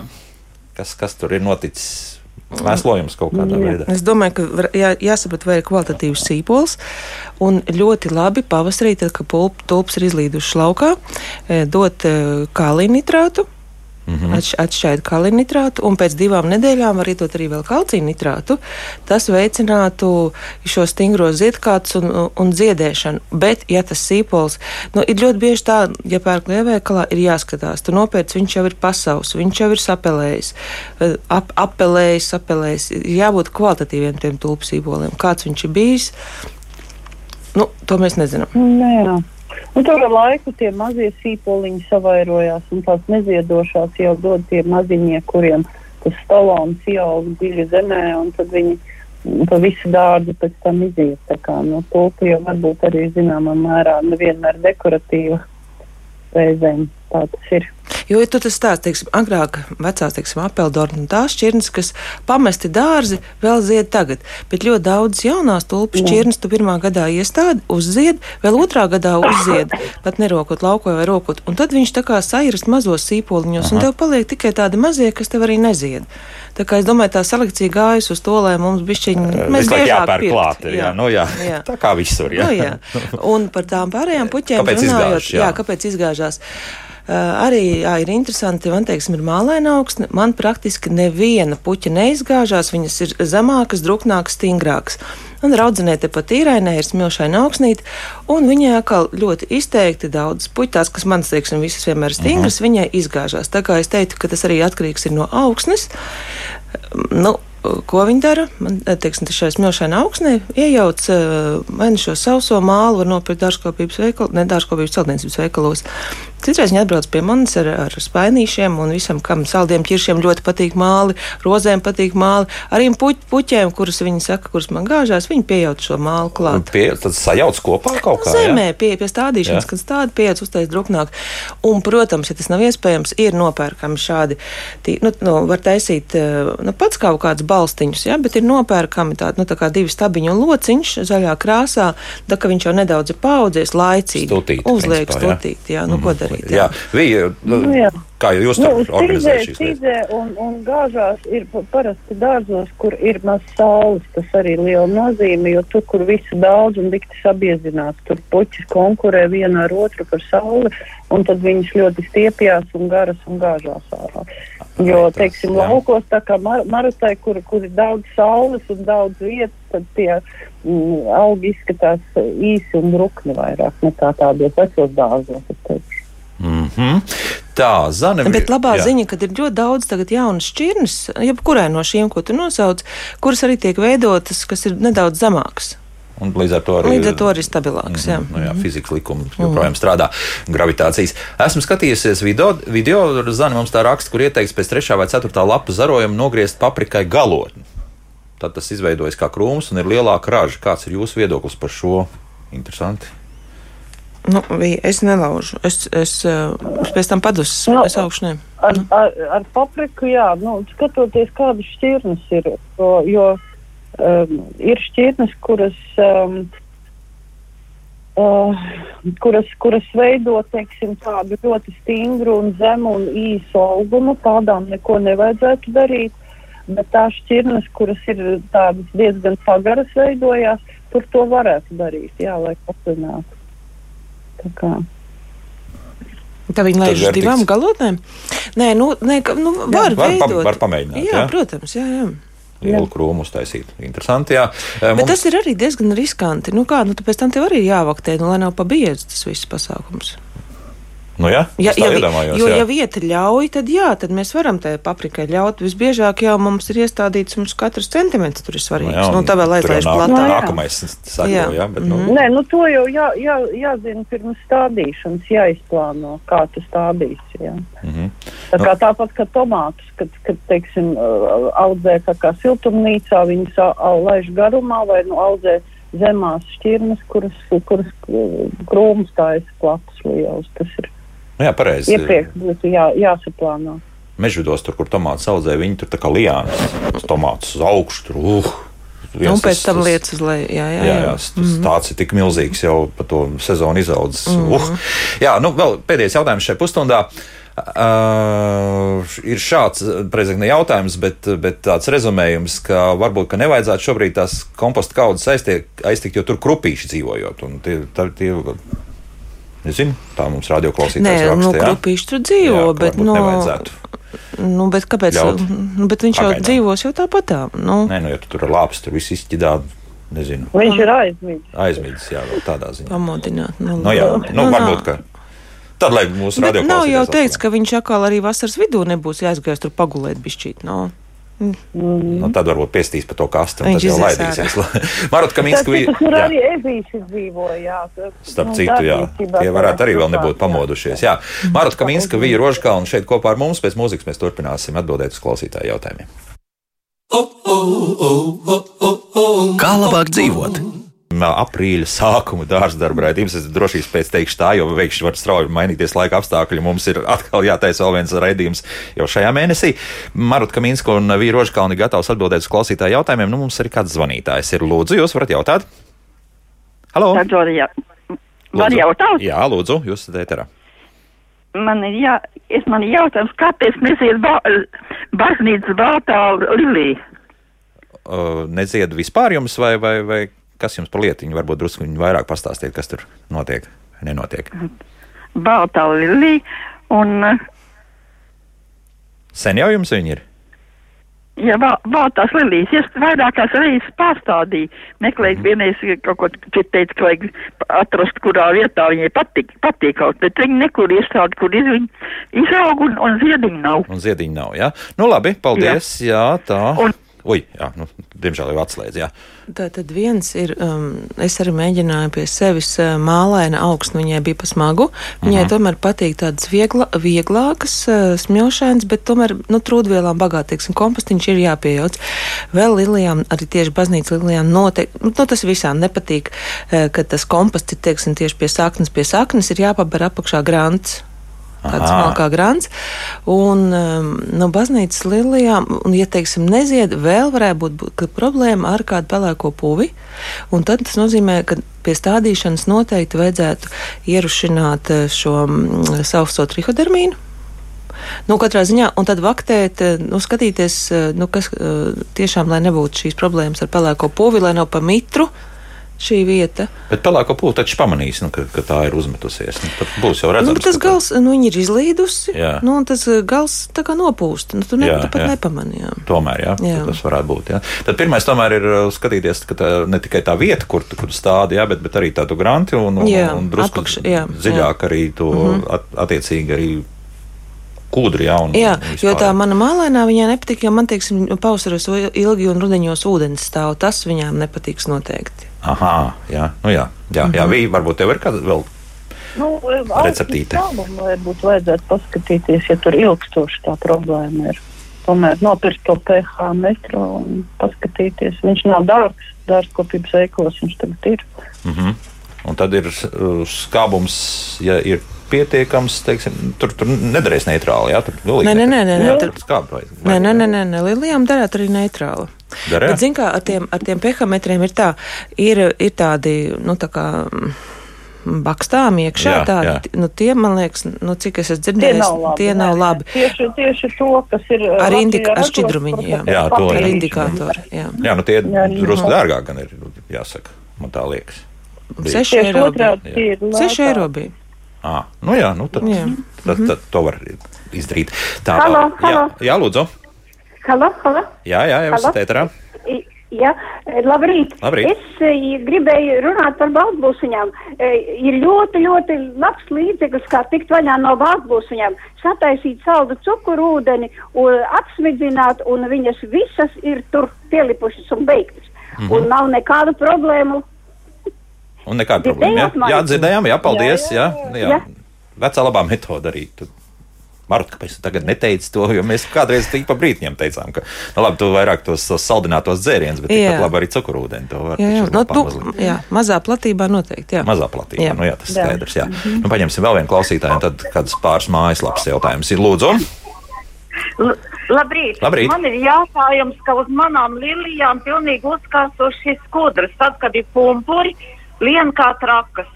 Kas, kas tur ir noticis? Mēslojums kaut kādā veidā. Es domāju, ka jā, jāsaprot, vai ir kvalitatīvs sīpols. Un ļoti labi pavasarī, tad, kad pulp, tulpes ir izlīdušas laukā, eh, dot eh, kālija nitrātu. Mm -hmm. Atšķaida kalinitrātu, un pēc divām nedēļām var ietot arī vēl kalciju nitrātu. Tas veicinātu šo stingro ziedkāts un, un ziedēšanu. Bet, ja tas sīpols, nu, ir ļoti bieži tā, ja pērk lieveikalā, ir jāskatās. Tu nopērc, viņš jau ir pasaus, viņš jau ir sapelējis, ap, apelējis, sapelējis. Ir jābūt kvalitatīviem tiem tulpu sīpoliem. Kāds viņš ir bijis, nu, to mēs nezinām. Nē, jā. Nu, tur ar laiku tie mazie sīpoliņi savairojās, un tās neziedošās jau dod tie maziņie, kuriem tas stalons ieaug dziļi zemē, un tad viņi pa visu dārzu pēc tam iziet. Tā kā nu, tulpa jau varbūt arī zināmā mērā nevienmēr dekoratīva reizēm tā tas ir. Jo, ja tu tas stāsti, teiksim, agrāk vecās, teiksim, apeldorni un tās šķirnes, kas pamesti dārzi, vēl zied tagad, bet ļoti daudz jaunās tulpu šķirnes tu pirmā gadā iestādi, uzzied, vēl otrā gadā uzzied, pat nerokot lauko vai rokot, un tad viņš tā kā sairast mazos sīpoliņos, Aha. un tev paliek tikai tādi mazie, kas tev arī nezied. Tā kā es domāju, tā selekcija gājas uz to, lai mums bišķiņi mēs biežāk pirkt. Klāt, jā, jā, nu jā. jā. Tā kā visur, jā. Nu, jā. Un par tām pārējām puķēm kāpēc runājot, izgāž, jā. jā, kāpēc izgāžās. Uh, arī jā, ir interesanti, man teiksim, ir mālaina augsne. Man praktiski neviena puķa neizgāžās, viņas ir zemākas, druknākas, stingrākas. Un raudzenē tepat īrainē ir smilšaina augsnīte, un viņai atkal ļoti izteikti daudz puķās, kas man, teiksim, visas vienmēr ir stingras, -huh. viņai izgāžās. Tā kā es teiktu, ka tas arī atkarīgs ir no augsnes. Nu, ko viņi dara. Man teiksim, šai smilšainā augsnē iejauc vai nu šo sauso mālu, var nopirkt dārzkopības veikalu, ne dārzkopības celtniecības veikalos. Citreiz viņi atbrauc pie manis ar, ar spainīšiem un visam, kam saldiem ķiršiem ļoti patīk māli, rozēm patīk māli, arī puķ, puķiem, kuras viņi saka, kuras man gāžās, viņi piejauc šo mālu klāt. Pie, tad sajauc kopā kaut kā. Zemē, ja? pie, pie stādīšanas, jā. kad stāda pieiet uztais drupnāk. Un, protams, ja tas nav iespējams, ir nopērkami šādi, tī, nu, nu, var taisīt, nu, pats kaut kāds balstiņus, ja, bet ir nopērkami tādi, nu, tā kā divi stabiņu un lociņš zaļā krāsā, tā ka viņš jau nedaudz ir paudzies laicīgi. Stutīt, uzliek stutīt, jā, nu, mm. ko darīt darīt. Jā. Vija, nu, nu, jā. Kā jūs to nu, organizējat? Tīzē un, un gāžās ir parasti dārzos, kur ir maz saules. Tas arī liela nozīme, jo tur, kur visu daudz un dikti sabiezināts, tur puķis konkurē viena ar otru par sauli, un tad viņas ļoti stiepjās un garas un gāžās ārā. Jo, teiksim, jā. laukos tā kā mar marutai, kur, kur ir daudz saules un daudz vietas, tad tie mm, augi izskatās īsi un rukni vairāk nekā tādos vecos dārzos. Mm -hmm. Tā, Zane. Bet labā jā. ziņa, ka ir ļoti daudz jaunas šķirnes, jebkurai no šīm, ko tu nosauc, kuras arī tiek veidotas, kas ir nedaudz zemākas. Un līdz ar to arī, līdz ar to arī stabilāks. Jā, mm, nu jā fizikas likumi joprojām mm. strādā. Gravitācijas. Esmu skatījusies video, video Zana mums tā raksta, kur ieteikts pēc 3. vai 4. lapas zarojuma nogriezt paprikai galotni. Tad tas izveidojas kā krūms un ir lielāka raža. Kāds ir jūsu viedoklis par šo? Interesanti. Nu, es nelaužu. Es, es, es pēc tam padusu. Nu, es augšu ne. Ar, nu. ar, ar papriku, jā, nu, skatoties, kādas šķirnes ir. Jo, jo um, ir šķirnes, kuras. Um, Uh, kuras, kuras veido teiksim, tādu ļoti stingru un zemu un īsu augumu. Tādām neko nevajadzētu darīt. Bet tās šķirnes, kuras ir diezgan pagaras, veidojās, tur to varētu darīt, jā, lai paslinātu. Tā viņi laiž uz divām galotnēm? Nē, nu, nē, nu var, jā, var, veidot. var pamēģināt. Jā, jā? protams, jā, jā. Lielu krūmu uztaisīt. Interesanti. Jā. Bet Mums... tas ir arī diezgan riskanti. Nu kā, nu, pēc tam tev arī jāvaktē, nu, lai nav pabiedz tas viss pasākums. Nu, jā, ja, ja, jo, jā. ja vieta ļauj, tad jā, tad mēs varam tai paprikai ļaut. Visbiežāk jau mums ir iestādīts, mums katrs centimetrs tur ir svarīgs. Nu, jā, nu, tā vēl aizlaiž platāk. No, nākamais sako, jā. jā, bet, nu. Nē, nu to jau jā, jā, jāzina pirms stādīšanas, jāizplāno, kā tu stādīsi. Jā. Mm -hmm. Tā kā nu. tāpat kā tomātus, kad, kad teiksim, audzē tā kā siltumnīcā, viņas laiž garumā vai nu audzē zemās šķirnes, kuras, kuras krūmus tājas platus liels. Tas ir Nu, jā, pareizi. Iepriekš būtu jā, jāsaplāno. Mežvidos, tur, kur tomātus audzē, viņi tur tā kā liānas, tomātus uz augšu. Tur, uh, viens, un pēc tam lietas uz leju. Jā, jā, jā. jā, jā tas, mm -hmm. tāds ir tik milzīgs jau par to sezonu izaudzis. Mm -hmm. uh. Jā, nu vēl pēdējais jautājums šajā pusstundā. Uh, ir šāds prezidenta jautājums, bet, bet tāds rezumējums, ka varbūt ka nevajadzētu šobrīd tās komposta kaudzes aiztikt, jo tur krupīši dzīvojot. Tie, tie Nezinu, tā mums radioklausītājs Nē, raksta. Nu, grupīši tur dzīvo, jā, bet, nu, nevajadzētu. Nu, bet kāpēc? Ļaut Nu, bet viņš jau pagaidām. dzīvos jau tāpatā. Nu, Nē, nu, ja tu tur ir lāpes, tur viss izķidā, nezinu, Viņš ir aizmirsis. aizmīdis, jā, vēl tādā ziņā. pamodināt. Nu, Nu, jā, nu, nu, varbūt, nav. ka. Tad, lai mūsu Bet radio nav jau teikts, ka viņš atkal arī vasaras vidū nebūs jāizgājis tur pagulēt bišķīt. No. Nu, tad varbūt piestīs pa to kastu un Viņš tad jau laidīsies. Marot Tas, Kaminska bija. jā. arī ebīši dzīvoja, jā. Starp nu, citu, jā, tie varētu arī vēl nebūt pamodušies. Jā, Marta Kaminska bija Rožkalna šeit kopā ar mums. Pēc mūzikas mēs turpināsim atbildēt uz klausītāju jautājumiem. Kā labāk dzīvot? Aprīļa sākuma dārza darba raidījums. Es droši vien pēc teikšu tā, jo veikši var strauji mainīties laika apstākļi. Mums ir atkal jātaisa vēl viens raidījums jau šajā mēnesī. Marta Kaminska un Vīra Rožkalni gatavs atbildēt uz klausītāju jautājumiem. Nu, mums arī kāds zvanītājs ir. Lūdzu, jūs varat jautāt? Halo! Var, jā. var Lūdzu. jautāt? Jā, lūdzu, jūs esat ēterā. Man ir jā, es man ir jautājums, kāpēc nesiet ba baznīcas baltā lilija? uh, nedzied vispār jums, vai, vai, vai kas jums par lietiņu? Varbūt drusku vairāk pastāstiet, kas tur notiek, nenotiek. Baltā lilija un, Sen jau jums viņi ir. ja ba baltās lilijas, es vairākās reizes pārstādīju, meklēju vienreiz kaut ko, cit teica, ka vajag atrast, kurā vietā viņai patīk, patīk kaut, bet viņi nekur iestādi, kur iz, viņi izaug un, un ziediņu nav. Un ziediņi nav. Ja? Nu, labi, paldies. Jā, jā tā. Un- Ui, jā, nu, diemžēl jau atslēdz. Jā. Tā tad viens ir, um, es arī mēģināju pie sevis uh, mālaina augstu, viņai bija pa smagu. Viņai Mhm. tomēr patīk tādas viegla, vieglākas, uh, smilšainas, bet tomēr, nu, trūdvielām bagātīgs un kompostiņš ir jāpiejauc. Vēl lilijām, arī tieši baznīcas lilijām noteikti, nu, nu, tas visām nepatīk, uh, ka tas komposts ir, teiksim, tieši pie saknes, pie saknes ir jāpaber apakšā grants. Tāds Aha. smalkā grants. Un um, no baznīcas lilijām, un, ja teiksim, nezied, vēl varētu būt, būt problēma ar kādu pelēko puvi. Un tad tas nozīmē, ka pie stādīšanas noteikti vajadzētu ierušināt eh, šo mm, sauso trihodermīnu. Nu, katrā ziņā, un tad vaktēt, eh, nu, skatīties, eh, nu, kas tiešām, lai nebūtu šīs problēmas ar pelēko puvi, lai nav pa mitru šī vieta. Bet pelēko pūli taču pamanīs, nu, ka, ka tā ir uzmetusies. Nu, tad būs jau redzams. Nu, tas ka tā- gals, nu, viņi ir izlīdusi. Jā. Nu, un tas eh, gals tā kā nopūst. Nu, tu, ne, Jā, tu pat jā. nepamanījām. Tomēr, jā, Jā. jā. tas varētu būt. Jā. Tad pirmais tomēr ir uh, skatīties, ka tā, ne tikai tā vieta, kur, kur stādi, jā, bet, bet arī tādu granti un, un, Jā, un drusku apakš- jā, dziļāk arī to mm -hmm. at, attiecīgi arī kūdri. Jā, un, Jā, un jo tā vispār. mana mālainā viņai nepatīk, jo man, teiksim, pavasaros ilgi un rudeņos ūdens stāv. Tas viņām nepatiks noteikti. Aha, jā, nu jā, jā, jā mm -hmm. varbūt tev ir kāda vēl. Nu, Receptīte. Tālum varbūt vajadzētu paskatīties, ja tur ilgstoši tā problēma ir. Tomēr nopirkt to pH metru un paskatīties. Viņš nav dārgs, dārzkopības veiklos viņš tagad ir. Mm -hmm. Un tad ir uh, skābums, ja ir pietiekams, teiksim, tur, tur nedarēs neitrāli. Jā, tur Nē, nē, nē, nē, nē, tur- skābi vajag. Nē, nē, nē, nē, nē Lilijām darētu arī neitrāli. Darē? Bet, zin kā, ar tiem, ar tiem pH-metriem ir tā, ir, ir tādi, nu, tā kā mm, bakstām iekšā, Jā, tādi, jā. nu, tie, man liekas, nu, cik es esmu Tie dzirdējis, nav labi. tie nav labi. Tieši, tieši to, kas ir. Ar Latvijā indika- ar šķidrumiņu, jā. Jā, to Ar jā. indikātoru, jā. Jā, nu tie Jā, jā. drusku dārgāk gan ir jāsaka. Man tā liekas. Bija. 6 Tieši eiro. bija. Tie ir 6 lētāk. eiro bija. À, nu jā, nu tad, Jā. tad, tad to var izdarīt. Tā, Halo, jā, halo. jā, lūdzu. Halo, halo. Jā, jā, jau esat ēterā. Jā, e, labrīt. Labrīt. Es e, gribēju runāt par baltbūsiņām. E, Ir ļoti, ļoti labs līdzeklis, kā tikt vaļā no baltbūsiņām. Sataisīt saldu cukuru ūdeni, un atsmidzināt, un viņas visas ir tur pielipušas un beigtas. Mm Mhm. -hmm. Un nav nekādu problēmu. Un nekāda problēma. Jā, jā dzirdējām, jā, paldies. Jā, Jā, jā, jā, jā. Vecā labā metode arī. Tu- Marta, kāpēc tu tagad neteici to? Jo mēs kādreiz tik pa brītņiem teicām, ka, nu, labi, tu vairāk tos, tos saldinātos dzērienus, bet tikpat labi arī cukurūdeni. To var Jā, jā, no, varbūt tu, jā, mazā platībā noteikti. Jā. Mazā platībā. Jā. Nu, jā, tas ir Jā. skaidrs. Jā. Nu, paņemsim vēl vienu klausītāju, un tad kāds pāris mājaslapas jautājums ir. Lūdzu, L labrīt. Labrīt. Man ir jautājums, ka uz manām lilijām pilnīgi uzkāsuši šis skudras, tad, kad ir pumpuri, lien kā trakas.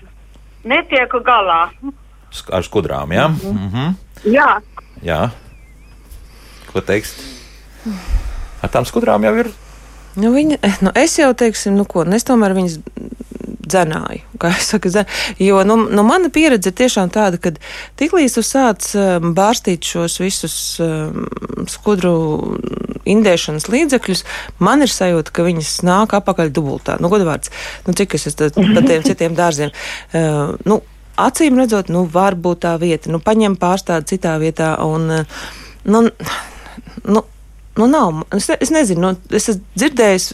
Netieku galā. ar skudrām, jā? Mm -hmm. Jā, jā. Ko teiks? Ar tām skudrām jau ir. Nu, viņa, nu, es jau teiksim, nu, ko, nu, es tomēr viņas dzenāju. Saku, dzen... Jo nu, nu, mana pieredze ir tiešām tāda, ka tiklīdz tu sāc um, bārstīt šos visus um, skudru indēšanas līdzekļus, man ir sajūta, ka viņas nāk apakaļ dubultā. Nu, godvārds, nu, cik es esmu pa tiem citiem dārziem. Uh, nu, acīm redzot, nu, var būt tā vieta, nu, paņem pārstādi citā vietā un, uh, nu, nu, Nu, nav. Es, ne, es nezinu, nu, es esmu dzirdējis,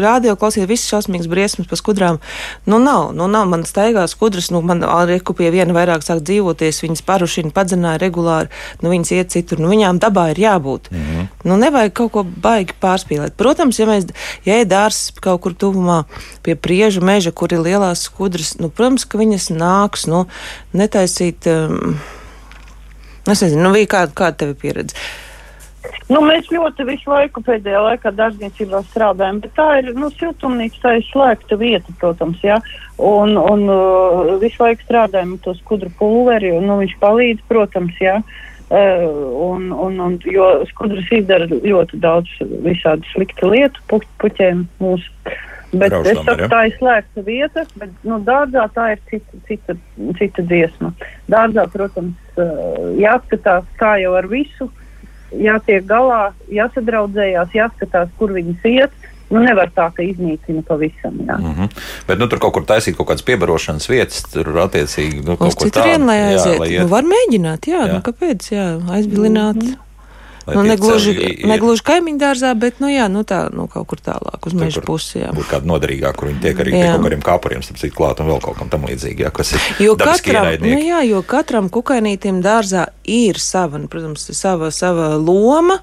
rādio klausījos visas šausmīgas briesmas par skudrām. Nu, nav, nu, nav. Man staigās skudras, nu, man arī pie viena vairāk sāk dzīvoties, viņas parušina, padzināja regulāri, nu, viņas iet citur, nu, viņām dabā ir jābūt. Mm -hmm. Nu, nevajag kaut ko baigi pārspīlēt. Protams, ja mēs, ja ir dārs kaut kur tuvumā pie priežu meža, kur ir lielās skudras, nu, protams, ka viņas nāks, nu, netaisīt, um, es nezinu, nu, kā, kāda tev ir pieredze. Nu, mēs ļoti visu laiku pēdējā laikā dārzniecībā strādājam, bet tā ir nu, siltumnīca, tā ir slēgta vieta, protams, jā. Un, un uh, visu laiku strādājam ar to skudru pulveri, un nu, viņš palīdz, protams, jā. Uh, un, un, un, jo skudras izdara ļoti daudz visādi sliktu lietu pu, puķiem mūsu. Bet Braušam, es saku, tā ir slēgta vieta, bet nu, dārzā tā ir cita, cita, cita dziesma. Dārzā, protams, uh, jāskatās kā jau ar visu. Uh, jātiek galā, jāsadraudzējās, jāskatās, kur viņas iet. Nu, nevar tā, ka iznīcina pavisam. Jā. Mm -hmm. Bet nu, tur kaut kur taisīt kaut kādas piebarošanas vietas, tur attiecīgi nu, kaut kur tādu. Lai aiziet. Jā, lai iet. nu, var mēģināt, jā, jā. Nu, kāpēc, jā, aizbilināt. Mm -hmm. Nu, negluži, negluži kaimiņu dārzā, bet nu, jā, nu, tā, nu, kaut kur tālāk, uz meža pusi. Būtu kāda noderīgāka, kur viņi tiek arī pie kaut kādiem kāpuriem, starp citu, klāt un vēl kaut kam tam līdzīgam, kas ir. Jo katram, nu, jā, jo katram kukainītim dārzā ir sava, nu, protams, sava, sava loma.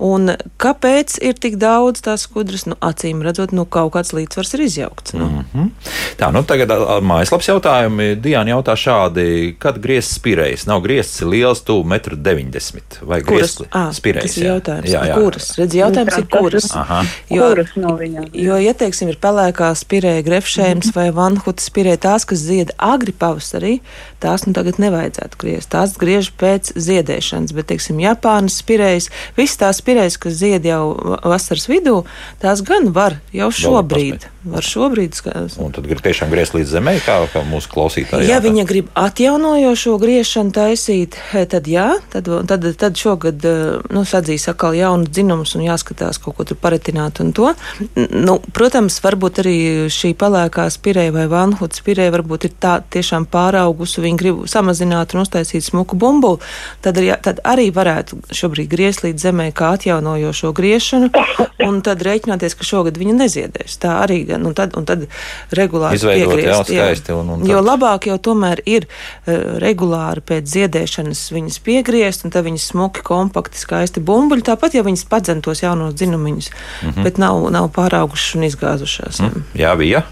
Un kāpēc ir tik daudz tās skudras? Nu, acīm redzot, nu, kaut kāds līdzsvars ir izjaukts. Nu. Mm -hmm. Tā, nu tagad mājaslapas jautājumi. Diana jautā šādi, kad griezts spirējs? Nav griezts liels, tuvu 1,90 m. Vai griezts spirējs? Tas ir jautājums. Jā, jā. Kuras? Redz, jautājums ir kuras. Aha. Jo, kuras no viņām? Jo, ja teiksim, ir pelēkā spirēja, grefšēms mm -hmm. vai vanhuta spirēja, tās, kas zied agri pavasarī, tās nu tagad nevajadzētu griezt. Tās griež pēc ziedēšanas, bet, teiksim, Japānas spirējas, visas tās spirējas, kas zied jau vasaras vidū, tās gan var jau šobrīd. Var šobrīd skatīt. Un tad grib tiešām griezt līdz zemē, kā, kā mūsu klausītāji. Ja viņa grib atjaunojošo griešanu taisīt, eh, tad jā, tad, tad, tad šogad eh, nu, sadzīs atkal jaunu dzinumus un jāskatās kaut ko tur paretināt un to. Nu, protams, varbūt arī šī pelēkā spirēja vai vanhuta spirēja varbūt ir tā tiešām pāraugusi, viņi grib samazināt un uztaisīt smuku bumbulu, tad, arī, tad arī varētu šobrīd griezt līdz zemē kā atjaunojošo griešanu un tad rēķināties, ka šogad viņa neziedēs. Tā arī gan, un tad, un tad regulāri Izveidot, piegriezt. Jā, skaisti, un, un tad... Jo labāk jau tomēr ir uh, regulāri pēc ziedēšanas viņas piegriezt, un tad viņas smuki, kompakti, skaisti bumbuļi, tāpat jau viņas padzentos jaunos dzinumiņus, mm -hmm. bet nav, nav pāraugušas un izgāzušās. Mm. Jā, bija.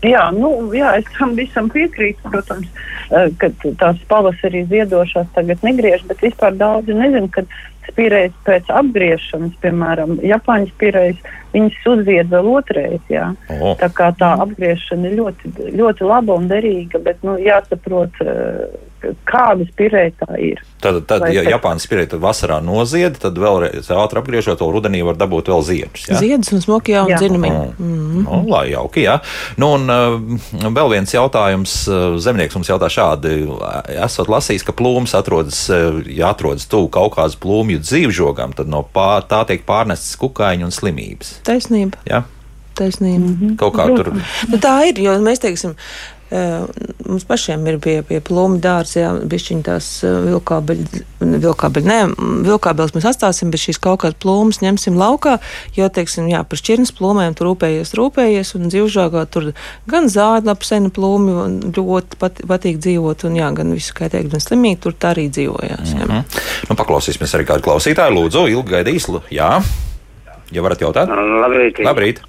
Jā, nu, jā, es tam visam piekrītu, protams, eh, ka tās pavasarī ziedošās tagad negriež, bet vispār daudzi nezinu, ka spīrējs pēc apgriešanas, piemēram, Japāņu spīrējs, viņas uzzied vēl. Jā. Oh. Tā kā tā apgriešana ir ļoti, ļoti laba un derīga, bet nu, jāsaprot, eh, kāda spīrēja tā ir. Tad, tad Vai ja pēc... Japānas spīrēja tad vasarā nozied, tad vēlreiz ātri apgriežot to rudenī var dabūt vēl ziedus. Jā? Ziedus un smoki jau dzinumi. Oh. Mm -hmm. oh, lai jauki, jā. Nu, un uh, vēl viens jautājums. Zemnieks mums jautā šādi. Esat lasījis, ka plūms atrodas, ja atrodas tuvu kaut kādas plūmju dzīvžogam, tad no pār, tā tiek pārnestas kukaiņu un slimības. Taisnība. Ja? Taisnība. Mm -hmm. Kaut kā tur. Nu, tā ir, jo mēs teiksim. Uh, mums pašiem ir pie, pie plūmu dārza, jā, bišķiņ tās vilkābeļi, vilkābeļi, nē, vilkābeļus mēs atstāsim, bet šīs kaut kādas plūmas ņemsim laukā, jo, teiksim, jā, par šķirnes plūmēm tur rūpējies, rūpējies, un dzīvžāgā tur gan zāģlapa sena plūmi ļoti pat, patīk dzīvot, un jā, gan visu kaitēk, gan slimīgi tur tā arī dzīvojās. Jā. Mm -hmm. Nu, paklausīsimies arī kādu klausītāju, lūdzu, ilgi gaidīs, jā. Ja varat jautāt? Labrīt. Labrīt.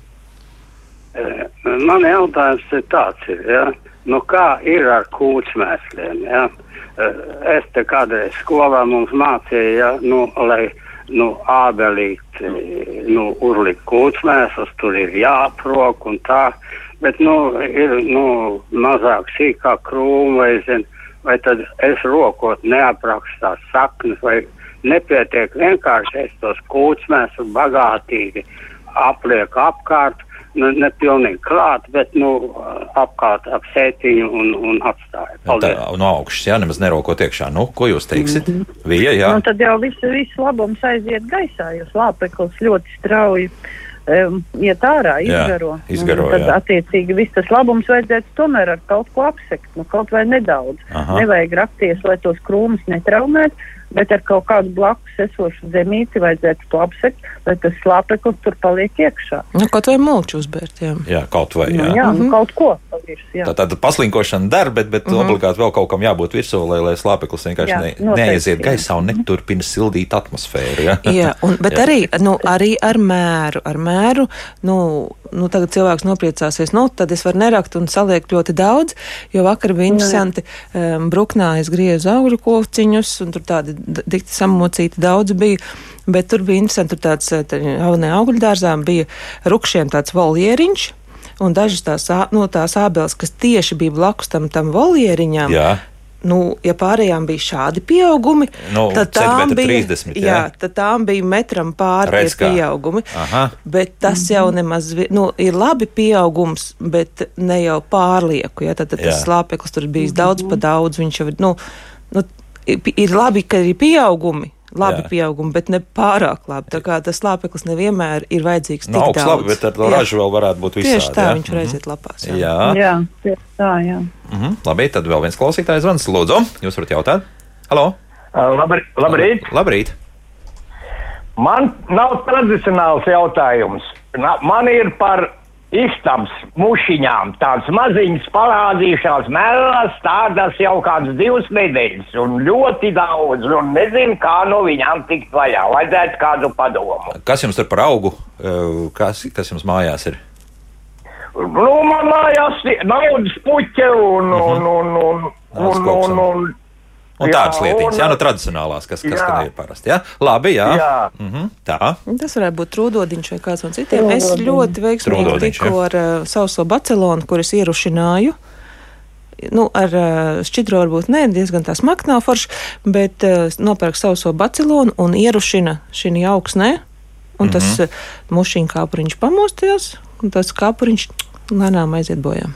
Eh, man jautājums ir tāds, ir, ja? nu kā ir ar kūtsmēsliem? Ja? Eh, es te kādreiz skolā mums mācīju, ja? nu, lai nu, ābelīt, nu, uzlikt kūtsmēslus, tur ir jāprok un tā, bet, nu, ir, nu, mazāk sīkā krūma vai, zin, vai tad es rokot neaprakstu tās saknes vai nepietiek vienkārši es tos kūtsmēs un bagātīgi apliek apkārt, nu, ne pilnīgi klāt, bet nu, apkārt ap sētiņu un, un atstāja. Tā, Paldies. no augšas, jā, nemaz nerokot iekšā. Nu, ko jūs teiksit? Mm -hmm. Vija, jā. Nu, tad jau viss vis labums aiziet gaisā, jo slāpeklis ļoti strauji um, iet ārā, Jā, izgaro. izgaro, Un tad, jā. attiecīgi, viss tas labums vajadzētu tomēr ar kaut ko apsekt, nu, kaut vai nedaudz. Aha. Nevajag rakties, lai tos krūmus netraumētu, bet ar kaut kādu blakus esošu zemīti vajadzētu to apsekt, lai tas slāpeklis tur paliek iekšā. Nu, kaut vai mulču uzbērt, jā. jā, kaut vai. Nu, Jā. jā, nu, kaut ko pavirs, jā. Tā tāda paslinkošana der, bet, bet mm -hmm. obligāti vēl kaut kam jābūt virsū, lai, lai slāpeklis vienkārši Jā, ne, noteikti, neaiziet jā. gaisā un neturpina sildīt atmosfēru. Ja? Jā, un, bet Jā. arī, nu, arī ar mēru. Ar mēru nu, nu, tagad cilvēks nopriecāsies, nu, tad es varu nerakt un saliekt ļoti daudz, jo vakar bija interesanti. Um, Bruknā es griezu augļu kociņus, un tur tādi dikti samocīti daudz bija. Bet tur bija interesanti, tur tāds eh, tā- jaunajā augļdārzā bija rukšiem tāds voljieriņš. Un dažas tās, no tās ābeles, kas tieši bija blakus tam, tam voljieriņam, Jā. nu, ja pārējām bija šādi pieaugumi, Nu, tad tām bija, 30, jā. jā, tad tām bija metram pāri tie pieaugumi. Aha. Bet tas jau nemaz nu, ir labi pieaugums, bet ne jau pārlieku. Ja? Tad, tad tas Jā. slāpeklis tur bijis daudz pa daudz. Viņš jau ir, nu, ir labi, ka ir pieaugumi. Labi Jā. pieaugumi, bet ne pārāk labi. Tā kā tas slāpeklis nevienmēr ir vajadzīgs. Tik augsts labi, bet ar to Jā. ražu vēl varētu būt visādi. Tieši tā, ja? viņš var aiziet lapās. Jā. Jā. Jā, tieši tā, jā. Mhm. Labi, tad vēl viens klausītājs zvans. Lūdzu, jūs varat jautāt? Halo! Labrīt! labrīt. Labrīt! Man nav tradicionāls jautājums. Man ir par istabas mušiņām. Tāds maziņas parādījušās mēlās, tādas jau kādas divas nedēļas, un ļoti daudz, un nezinu, kā no viņām tikt vaļā. Vajadzētu kādu padomu. Kas jums tur par augu? Eh, Kas, kas jums mājās ir? Nu, man mājās ir naudas puķe un, un, un, un, un, koks un, un- un, Un Jā, tādas lietiņas, un- jā, no tradicionālās, kas, kas tad ir parasti. Jā? Labi, jā. Jā. Mhm. Tā. Tas varētu būt trūdodiņš vai kāds no citiem. Es ļoti veiksmīgi jā. ar uh, sauso bacelonu, kuras ierušināju. Nu, ar uh, šķidro varbūt ne, diezgan tā smagi nav forši, bet uh, nopērk sauso bacilonu un ierušina šī augsnē. Un tas Mhm. mm -hmm. mušiņu kāpuriņš pamosties, un tas kāpuriņš lēnām aiziet bojā.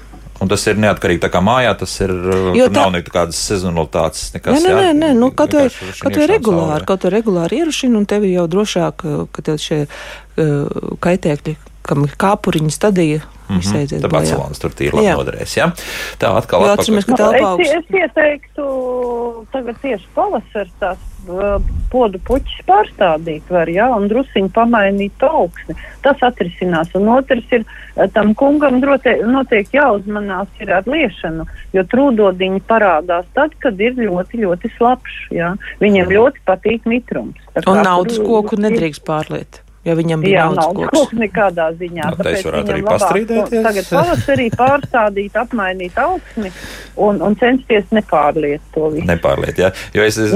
Un tas ir neatkarīgi tā kā mājā, tas ir. Jo tā- nav nekādas sezonalitātes. Nekas, Nē, nē, jā? nē, nē nu, kaut vai, kaut vai regulāri, saulē. kaut vai regulāri ierušina, un tev ir jau drošāk, uh, ka tev šie uh, kaitēkļi, kam ir kāpuriņa stadija, mm -hmm. Mhm. Tā bojā. Bacelons tur tīri labi noderēs. Ja? Tā atkal Jo atpakaļ. atceramies, ka Nu, telpa es, augsts. es ieteiktu tagad tieši pavasars tās uh, podu puķis pārstādīt var, jā, un drusiņi pamainīt augsni. Tas atrisinās. Un otrs ir, uh, tam kungam drote, noteikti jāuzmanās ir ar liešanu, jo trūdodiņi parādās tad, kad ir ļoti, ļoti slapš, jā. Viņiem ļoti patīk mitrums. Tā Un naudas koku nedrīkst pārliet, jo viņam bija Jā, nav koks. koks nekādā ziņā. Nu, te es tāpēc varētu arī labāk pastrīdēties. to Tagad pavasarī pārstādīt, apmainīt augsni un, un censties nepārliet to visu. Nepārliet, jā. Jo, es, es,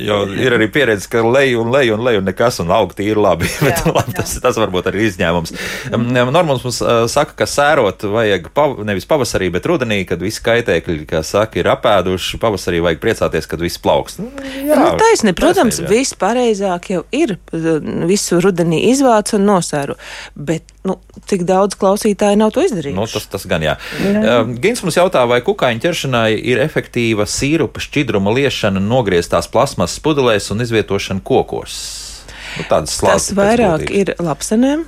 jo ir arī pieredze, ka leju un leju un leju nekas un augt ir labi. Bet, labi tas, tas varbūt arī izņēmums. Um, Normāls mums uh, saka, ka sērot vajag pav nevis pavasarī, bet rudenī, kad visi kaitēkļi, kā saka, ir apēduši. Pavasarī vajag priecāties, kad viss plaukst. Nu, jā, Nu, taisni, protams, jā. viss pareizāk jau ir. Visu rudenī izvāc un nosēru. Bet nu, cik daudz klausītāju nav to izdarījuši? Nu, tas, tas gan jā. Um, Gins mums jautā, vai kukaiņu ķeršanai ir efektīva sīrupa šķidruma liešana nogrieztās plasmasas pudelēs un izvietošana kokos. Nu, Tas vairāk ir lapsenēm.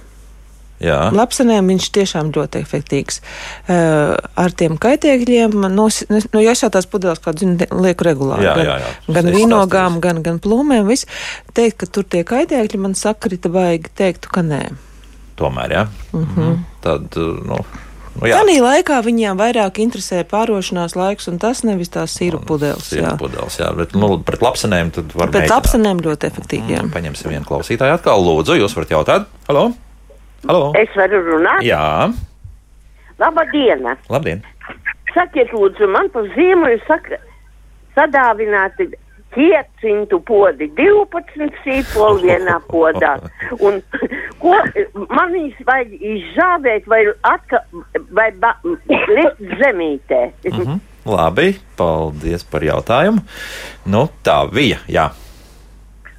Lapsenēm viņš tiešām ļoti efektīvs. Uh, ar tiem kaitēkļiem, nos, nu, ja es jau tās pudeles kādu zinu, lieku regulāri. Jā, gan, jā, jā. gan Es vīnogām, gan, gan plūmēm. Viss. Teikt, ka tur tie kaitēkļi man sakrita, vajag teiktu, ka nē. Tomēr, jā. Mm -hmm. Tad, uh, nu, nu jā. Tanī laikā viņiem vairāk interesē pārošanās laiks, un tas nevis tās sīru pudeles. jā. Pudeles, jā. Bet, nu, pret lapsenēm tad var Bet mēģināt. lapsenēm ļoti efektīvi. jā. Paņemsim vienu klausītāju atkal. Lūdzu, jūs varat jautāt? Halo? Halo? Es varu runāt? Jā, Labdien! labdien. Sakiet, lūdzu, man par ziemu ir saka, sadāvināti kieciņu podi, 12 sīpoli vienā podā. Un, ko, man viņus vajag izžāvēt vai, atka, vai ba, likt zemītē. Mhm. Labi, paldies par jautājumu. Nu, tā bija. Jā.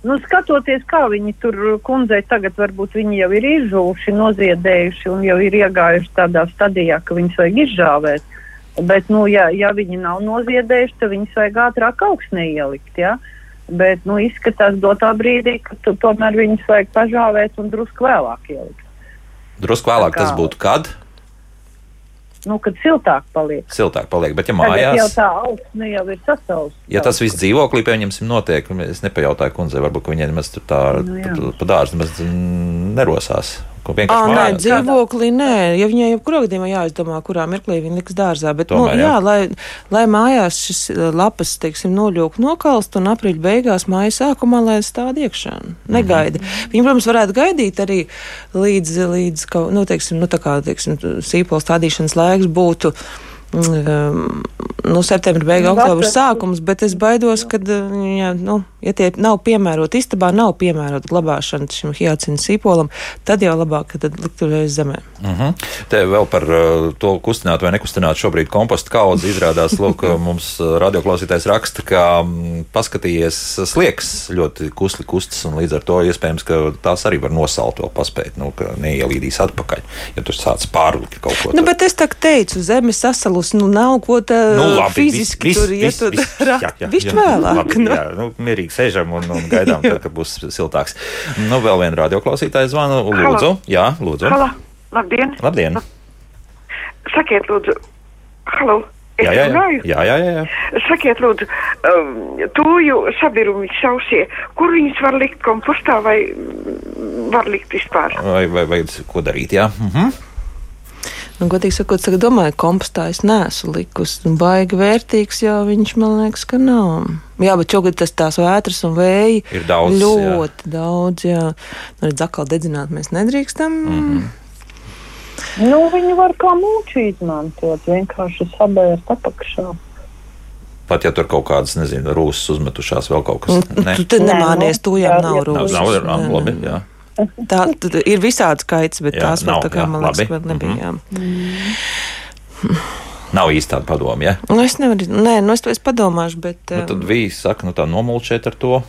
Nu, skatoties, kā viņi tur kundzei tagad varbūt viņi jau ir izžuvuši, noziedējuši un jau ir iegājuši tādā stadijā, ka viņus vajag izžāvēt. Bet, nu, ja, ja viņi nav noziedējuši, tad viņus vajag ātrāk augsnē ielikt. Ja? Bet nu, izskatās dotā brīdī, ka tu, tomēr viņus vajag pažāvēt un drusku vēlāk ielikt. Drusku vēlāk tas būtu kad? Nu, kad siltāk paliek. Siltāk paliek, bet ja Tagad jau mājās. tā augsne jau ir sasausta. Ja tas viss dzīvoklī, pieņemsim, notiek, es nepajautāju kundzei, varbūt viņa nemaz tur tā Nu, jā. pa, pa dārzu nemaz nerosās. Ko vienkārši nē, mājās. dzīvoklī nē, ja viņai jebkurā gadījumā jāizdomā, kurā mirklī viņa liks dārzā. Bet, Tomēr, nu, jā, jā. lai, lai mājās šis eh, lapas, teiksim, noļūk nokalst un aprīļa beigās māja sākumā, lai stāv iekšā. Negaida. Mm -hmm. Viņa, protams, varētu gaidīt arī līdz, līdz kaut, nu, teiksim, nu, tā kā, teiksim, sīpola stādīšanas laiks būtu. Um, nu, septembra beigas, oktobra sākums, bet es baidos, ka, ja, nu, ja tie nav piemēroti, istabā nav piemērota glabāšana šim hiacinta sīpolam, tad jau labāk, tad likt tur aiz zemē. Uh -huh. Te vēl par uh, to kustināt vai nekustināt šobrīd kompostu kaudzi izrādās, lūk, mums uh, radioklausītājs raksta, ka mm, paskatījies slieks ļoti kusli kustas un līdz ar to iespējams, ka tās arī var nosalt vēl paspēt, nu, ka neielīdīs atpakaļ, ja tur sāc pārlikt kaut ko. Nu, tur. bet es tā teicu, zeme sasalus, nu nav ko tā Nu, labi, fiziski vis- tur vis- iet. Višķi jā, vēlāk. labi, nu. Jā, nu, mierīgi sēžam un, un gaidām, tad, kad būs siltāks. Nu, vēl viena radioklausītāja zvanu. Lūdzu, jā, lūdzu. Halo, labdien! Labdien! Sakiet, lūdzu, halo! Jā, jā, jā. jā, jā, jā. Sakiet, lūdzu, um, tūju sabirumi sausie, kur viņus var likt kompostā vai mm, var likt vispār? Vai, vai, vai ko darīt? Jā. Mhm. Nu, godīgi sakot, es domāju, kompostā es neesmu likusi. Nu, Baigi vērtīgs, jo viņš man liekas, ka nav. Jā, bet šogad tas tās vētras un vēji Ir daudz, Ļoti jā. daudz, jā. Nu, redz, atkal dedzināt mēs nedrīkstam. Mm. -hmm. Nu, viņi var kā mūči izmantot, vienkārši sabērt apakšā. Pat ja tur kaut kādas, nezinu, rūsas uzmetušās, vēl kaut kas Nu, tāds. Tu te nemānies, tu jau nav Nav, rūsas. nav, nav, nē, labi, jā. Tā tad ir visāds skaits, bet Jā, tās vēl nav, tā kā jā, man liekas, labi. vēl nebija. jā. Nav īsti tāda padoma, ja? Nu, es nevaru, nē, nu es, es padomāšu, bet. Nu, tad vīsi saka, nu tā nomulčēt ar to.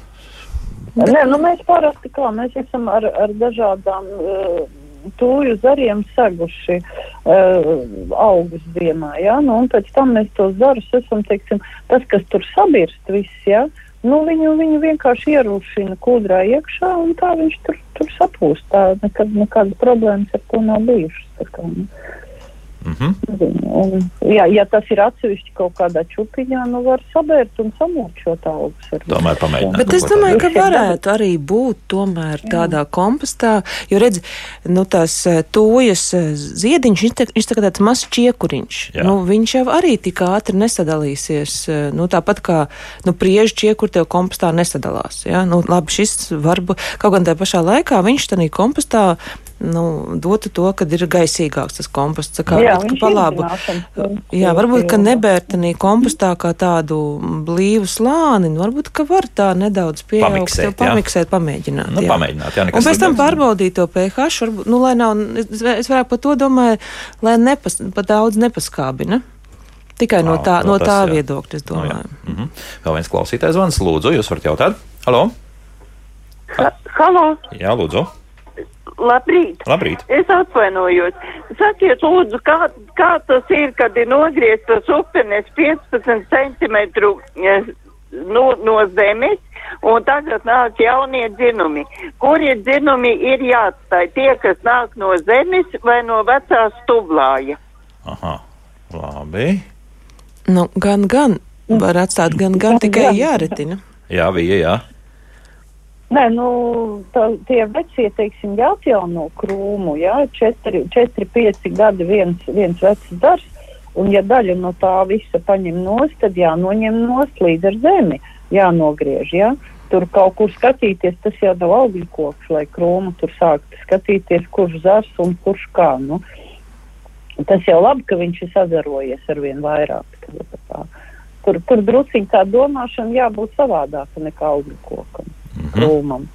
Nē, nu mēs parasti kā mēs esam ar, ar dažādām uh, tūju zariem seguši uh, augus ziemā, jā, nu un pēc tam mēs tos zarus esam, teiksim, tas, kas tur sabirst viss, jā, nu viņu, viņu vienkārši ierūšina kūdrā iekšā un tā viņš tur, tur sapūst, tā nekad, nekādas problēmas ar to nav bijušas, tā kā, nu. Mhm. Un, jā, ja tas ir atsevišķi kaut kādā čupiņā, nu var sabērt un samulčot augus. varbūt. Tomēr pamēģināt. Bet es domāju, ka varētu arī būt tomēr tādā kompostā, jo redz, nu tās eh, tojas eh, ziediņš, viņš tā- kā tāds mazs čiekuriņš. Jā. Nu, viņš jau arī tik ātri nesadalīsies. eh, Nu, tāpat kā nu, priežu čiekuri tev kompostā nesadalās. Ja? Nu, labi, šis varbūt kaut gan tajā pašā laikā viņš tādā kompostā nu, dotu to, kad ir gaisīgāks tas komposts. Tā kā Jā, varbūt, ka viņš pa labu. iedzināšanas Jā, varbūt, ka pilna. nebērtenī kompostā kā tādu blīvu slāni, nu, varbūt, ka var tā nedaudz pieaugt, Pamiksēt, jā. pamiksēt, pamēģināt. Nu, jā. pamēģināt, jā, nekas Un pēc tam pārbaudīt to pH, varbūt, nu, lai nav, es, es vairāk par to domāju, lai nepas, pa daudz nepaskābina. Tikai no Ā, tā, no no tas, tā jā. viedokļa, es Nu, jā. domāju. Mhm. Vēl viens klausītājs zvans, lūdzu, jūs varat jautāt? Halo? Halo, Jā, lūdzu. Labrīt! Labrīt. Es atvainojos. Sakiet, lūdzu, kā, kā tas ir, kad ir nogrieztas upenes 15 centimetru eh, no, no zemes, un tagad nāk jaunie dzinumi. Kurie dzinumi ir jāatstāj? Tie, kas nāk no zemes vai no vecā stublāja? Aha, labi. Nu, gan, gan, var atstāt gan, gan, tikai jāretina. Jā, bija, jā. Nē, nu, tā, tie vecie, teiksim, jāatjauno krūmu, jā, 4, 4 5 gadi viens, viens vecs dars, un ja daļa no tā visa paņem nost, tad jānoņem nost līdz ar zemi, jānogriež, jā. Tur kaut kur skatīties, tas jau nav augļu koks, lai krūmu tur sāktu skatīties, kurš zars un kurš kā, nu. Tas jau labi, ka viņš ir sazarojies ar vien vairāk. Tur, tur drusciņ tā domāšana jābūt savādāka nekā augļu kokam krūmam.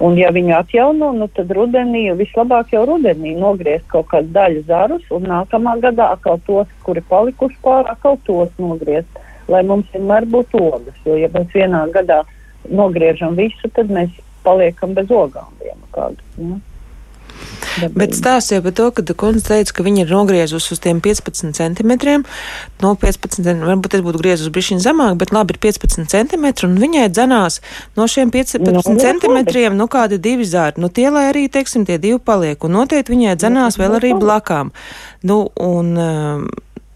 Un, ja viņu atjauno, nu, tad rudenī, vislabāk jau rudenī nogriezt kaut kādu daļu zarus, un nākamā gadā atkal tos, kuri palikuši pārāk, atkal tos nogriezt, lai mums vienmēr būtu ogas. Jo, ja mēs vienā gadā nogriežam visu, tad mēs paliekam bez ogām vienu kādu. Ja? Bet stāstīja par to, ka kundze teica, ka viņa ir nogriezusi uz tiem 15 centimetriem. No 15, varbūt es būtu griezus bišķiņ zemāk, bet labi ir 15 centimetri, un viņai dzenās no šiem 15 Nu, no, centimetriem, nu kādi divi zāri. Nu tie, lai arī, teiksim, tie divi paliek, un noteikti viņai dzenās vēl arī blakām. Nu, un, um,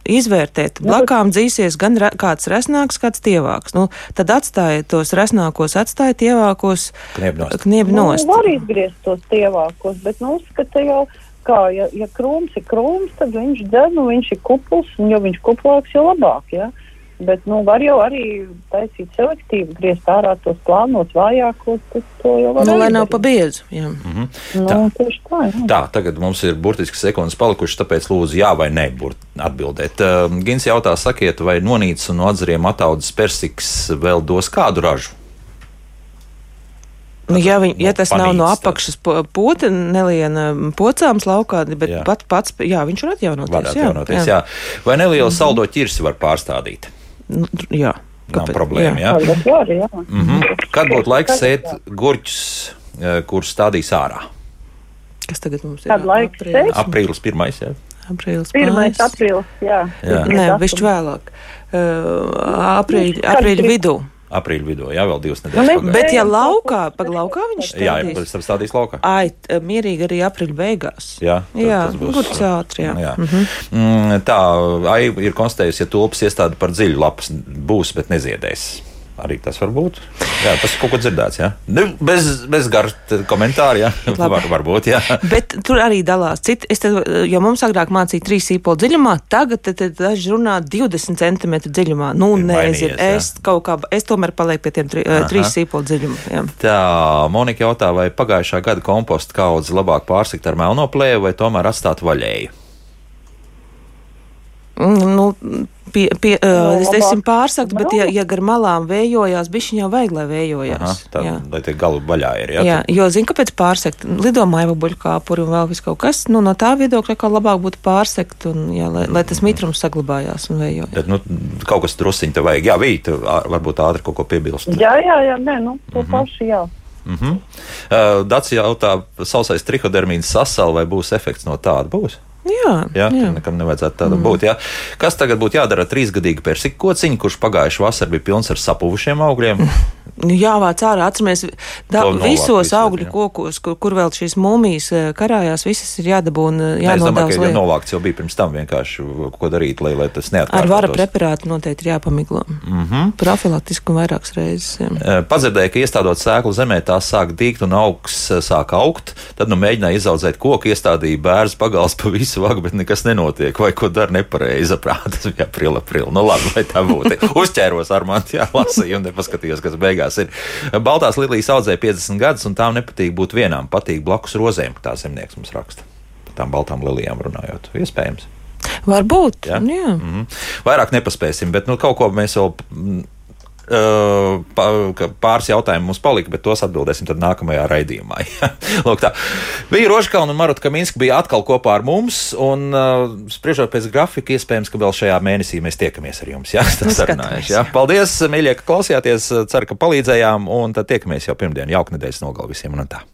Izvērtēt, blakām dzīsies gan re, kāds resnāks, kāds tievāks. Nu, tad atstājiet tos resnākos, atstājiet tievākos kniebi nost. Nu, var izgriezt tos tievākos, bet nu, uzskata jau, kā, ja, ja krūms ir krūms, tad viņš dzen, nu, viņš ir kupls, un jo viņš kuplāks, jo labāk, ja? Bet, nu, var jau arī taisīt selektīvi, griezt ārā tos plānos vājākos, tas to jau var Nu, lai nav darīt. pa biezu. Jā. Mhm. Nu, Tā. tā, jā. Tā, tagad mums ir burtiski sekundes palikušas, tāpēc lūdzu, jā vai nē, burt, atbildiet. Uh, Gins jautā, sakiet, vai nonīts un no atzariem ataudzes persiks vēl dos kādu ražu? Nu, ja, viņ, ja tas nav no panīts apakšas po- pūta, neliena pocāms laukā, bet Jā. pat pats, jā, viņš var atjaunoties. Var atjaunoties, jā. Vai nelielu saldo ķirsi var pārstādīt? Nu, jā. Nav problēma, jā. Tas var, jā. Mhm. Kad būtu laiks sēt gurķus, eh, kurus stādīs ārā? Kas tagad mums ir? Kad laiks Aprīlis. sēt? Aprīlis pirmais, jā. Aprīlis. Pirmais mājas. aprīlis, jā. Jā. Nē, višķi vēlāk. Uh, aprīļa, aprīļa vidū. Aprīļa vidū, jā, vēl divas Nu, nedēļas. pagājušas. Bet, ja laukā, pag laukā viņš Jā, jā, stādīs. pēc tam stādīs laukā. Ai, t- mierīgi arī aprīļa beigās. Jā, tad jā tas būs- gurķis ātri, jā. Jā. Mhm. Mm, Tā, ai ir konstatējusi, ja tulpas iestāde par dziļu lapas būs, bet neziedēs. Arī tas var būt. Jā, tas kaut ko dzirdēts. Jā. Nu, bez bez gara komentāra. Jā. Var, varbūt. Jā. Bet tur arī dalās. Citi, es tad, jo mums agrāk mācīja 3 sīpolu dziļumā, tagad daži runā 20 cm dziļumā. Nu, Ir nezinu, es kaut kā, es tomēr palieku pie tiem 3 Aha. sīpolu dziļumā. Jā. Tā, Monika jautā, vai pagājušā gada komposta kaudzi labāk pārsikt ar melno plēju vai tomēr atstāt vaļēju? Mm, Nu, pie, pie, Nu, uh, es teiksim pārsakt, bet ja, melno. ja gar malām vējojās, bišķiņ jau vajag, lai Aha, vējojās. tā, jā. lai tie galu vaļā ir. Jā, Jā, jo zinu, kāpēc pārsekt. Lido maiva buļkāpuri un vēl viss kaut kas. Nu, no tā viedokļa, kā labāk būtu pārsekt, un, jā, lai, lai tas mitrums saglabājās un vējojās. Bet, nu, kaut kas drusciņi te vajag. Jā, vīt, varbūt ātri kaut ko piebilst. Jā, jā, jā, nē, nu, to pašu, jā. Mm -hmm. uh, Dats jautā, sausais trihodermīns sasal vai būs efekts no tāda? Būs. Jā, Jā, jā. nekam nevajadzētu tādam mm. būt. Jā. Kas tagad būtu jādara ar trīsgadīgu persiku kociņu, kurš pagājušā vasarā bija pilns ar sapuvušiem augļiem? Nu, Jā, vāc ārā. Atceramies, da, visos augļu jā. kokos, kur, kur vēl šīs mūmijas eh, karājās, visas ir jādabūna, Nē, es domāju, jānodāvs. ka jau novākts jau bija pirms tam vienkārši, ko darīt, lai, lai tas neatkārtotos. Ar vara preparātu noteikti ir jāpamiglo. Mm -hmm. Profilaktiski un vairākas reizes. Jā. Padzirdēju, ka iestādot sēklu zemē, tās sāk dīgt un augs eh, sāk augt. Tad nu mēģināja izaudzēt koku, iestādīja bērns pagals pa visu vagu, bet nekas nenotiek. Vai ko dara nepareizi? Prāt, tas bija aprila, aprila. Nu labi, lai tā būtu. Uzķēros ar mani, jā, lasīju un nepaskatījos, kas beigās ir. Baltās lilijas audzēja 50 gadus, un tām nepatīk būt vienām. Patīk blakus rozēm, tā zemnieks mums raksta. Par tām baltām lilijām runājot. Iespējams. Varbūt. Jā? Jā. Mm -hmm. Vairāk nepaspēsim, bet nu, kaut ko mēs vēl. Ka pāris jautājumu mums palika, bet tos atbildēsim nākamajā raidījumā. Lūk, tā. Bija Rožkalna un Maruta Kaminska bija atkal kopā ar mums, un uh, spriežot pēc grafika, iespējams, ka vēl šajā mēnesī mēs tiekamies ar jums. Jā, Nu, tas sarunājuši. Jā. Paldies, mīļie, ka klausījāties. Ceru, ka palīdzējām, un tad tiekamies jau pirmdien. Jauka nedēļas nogal visiem un tā.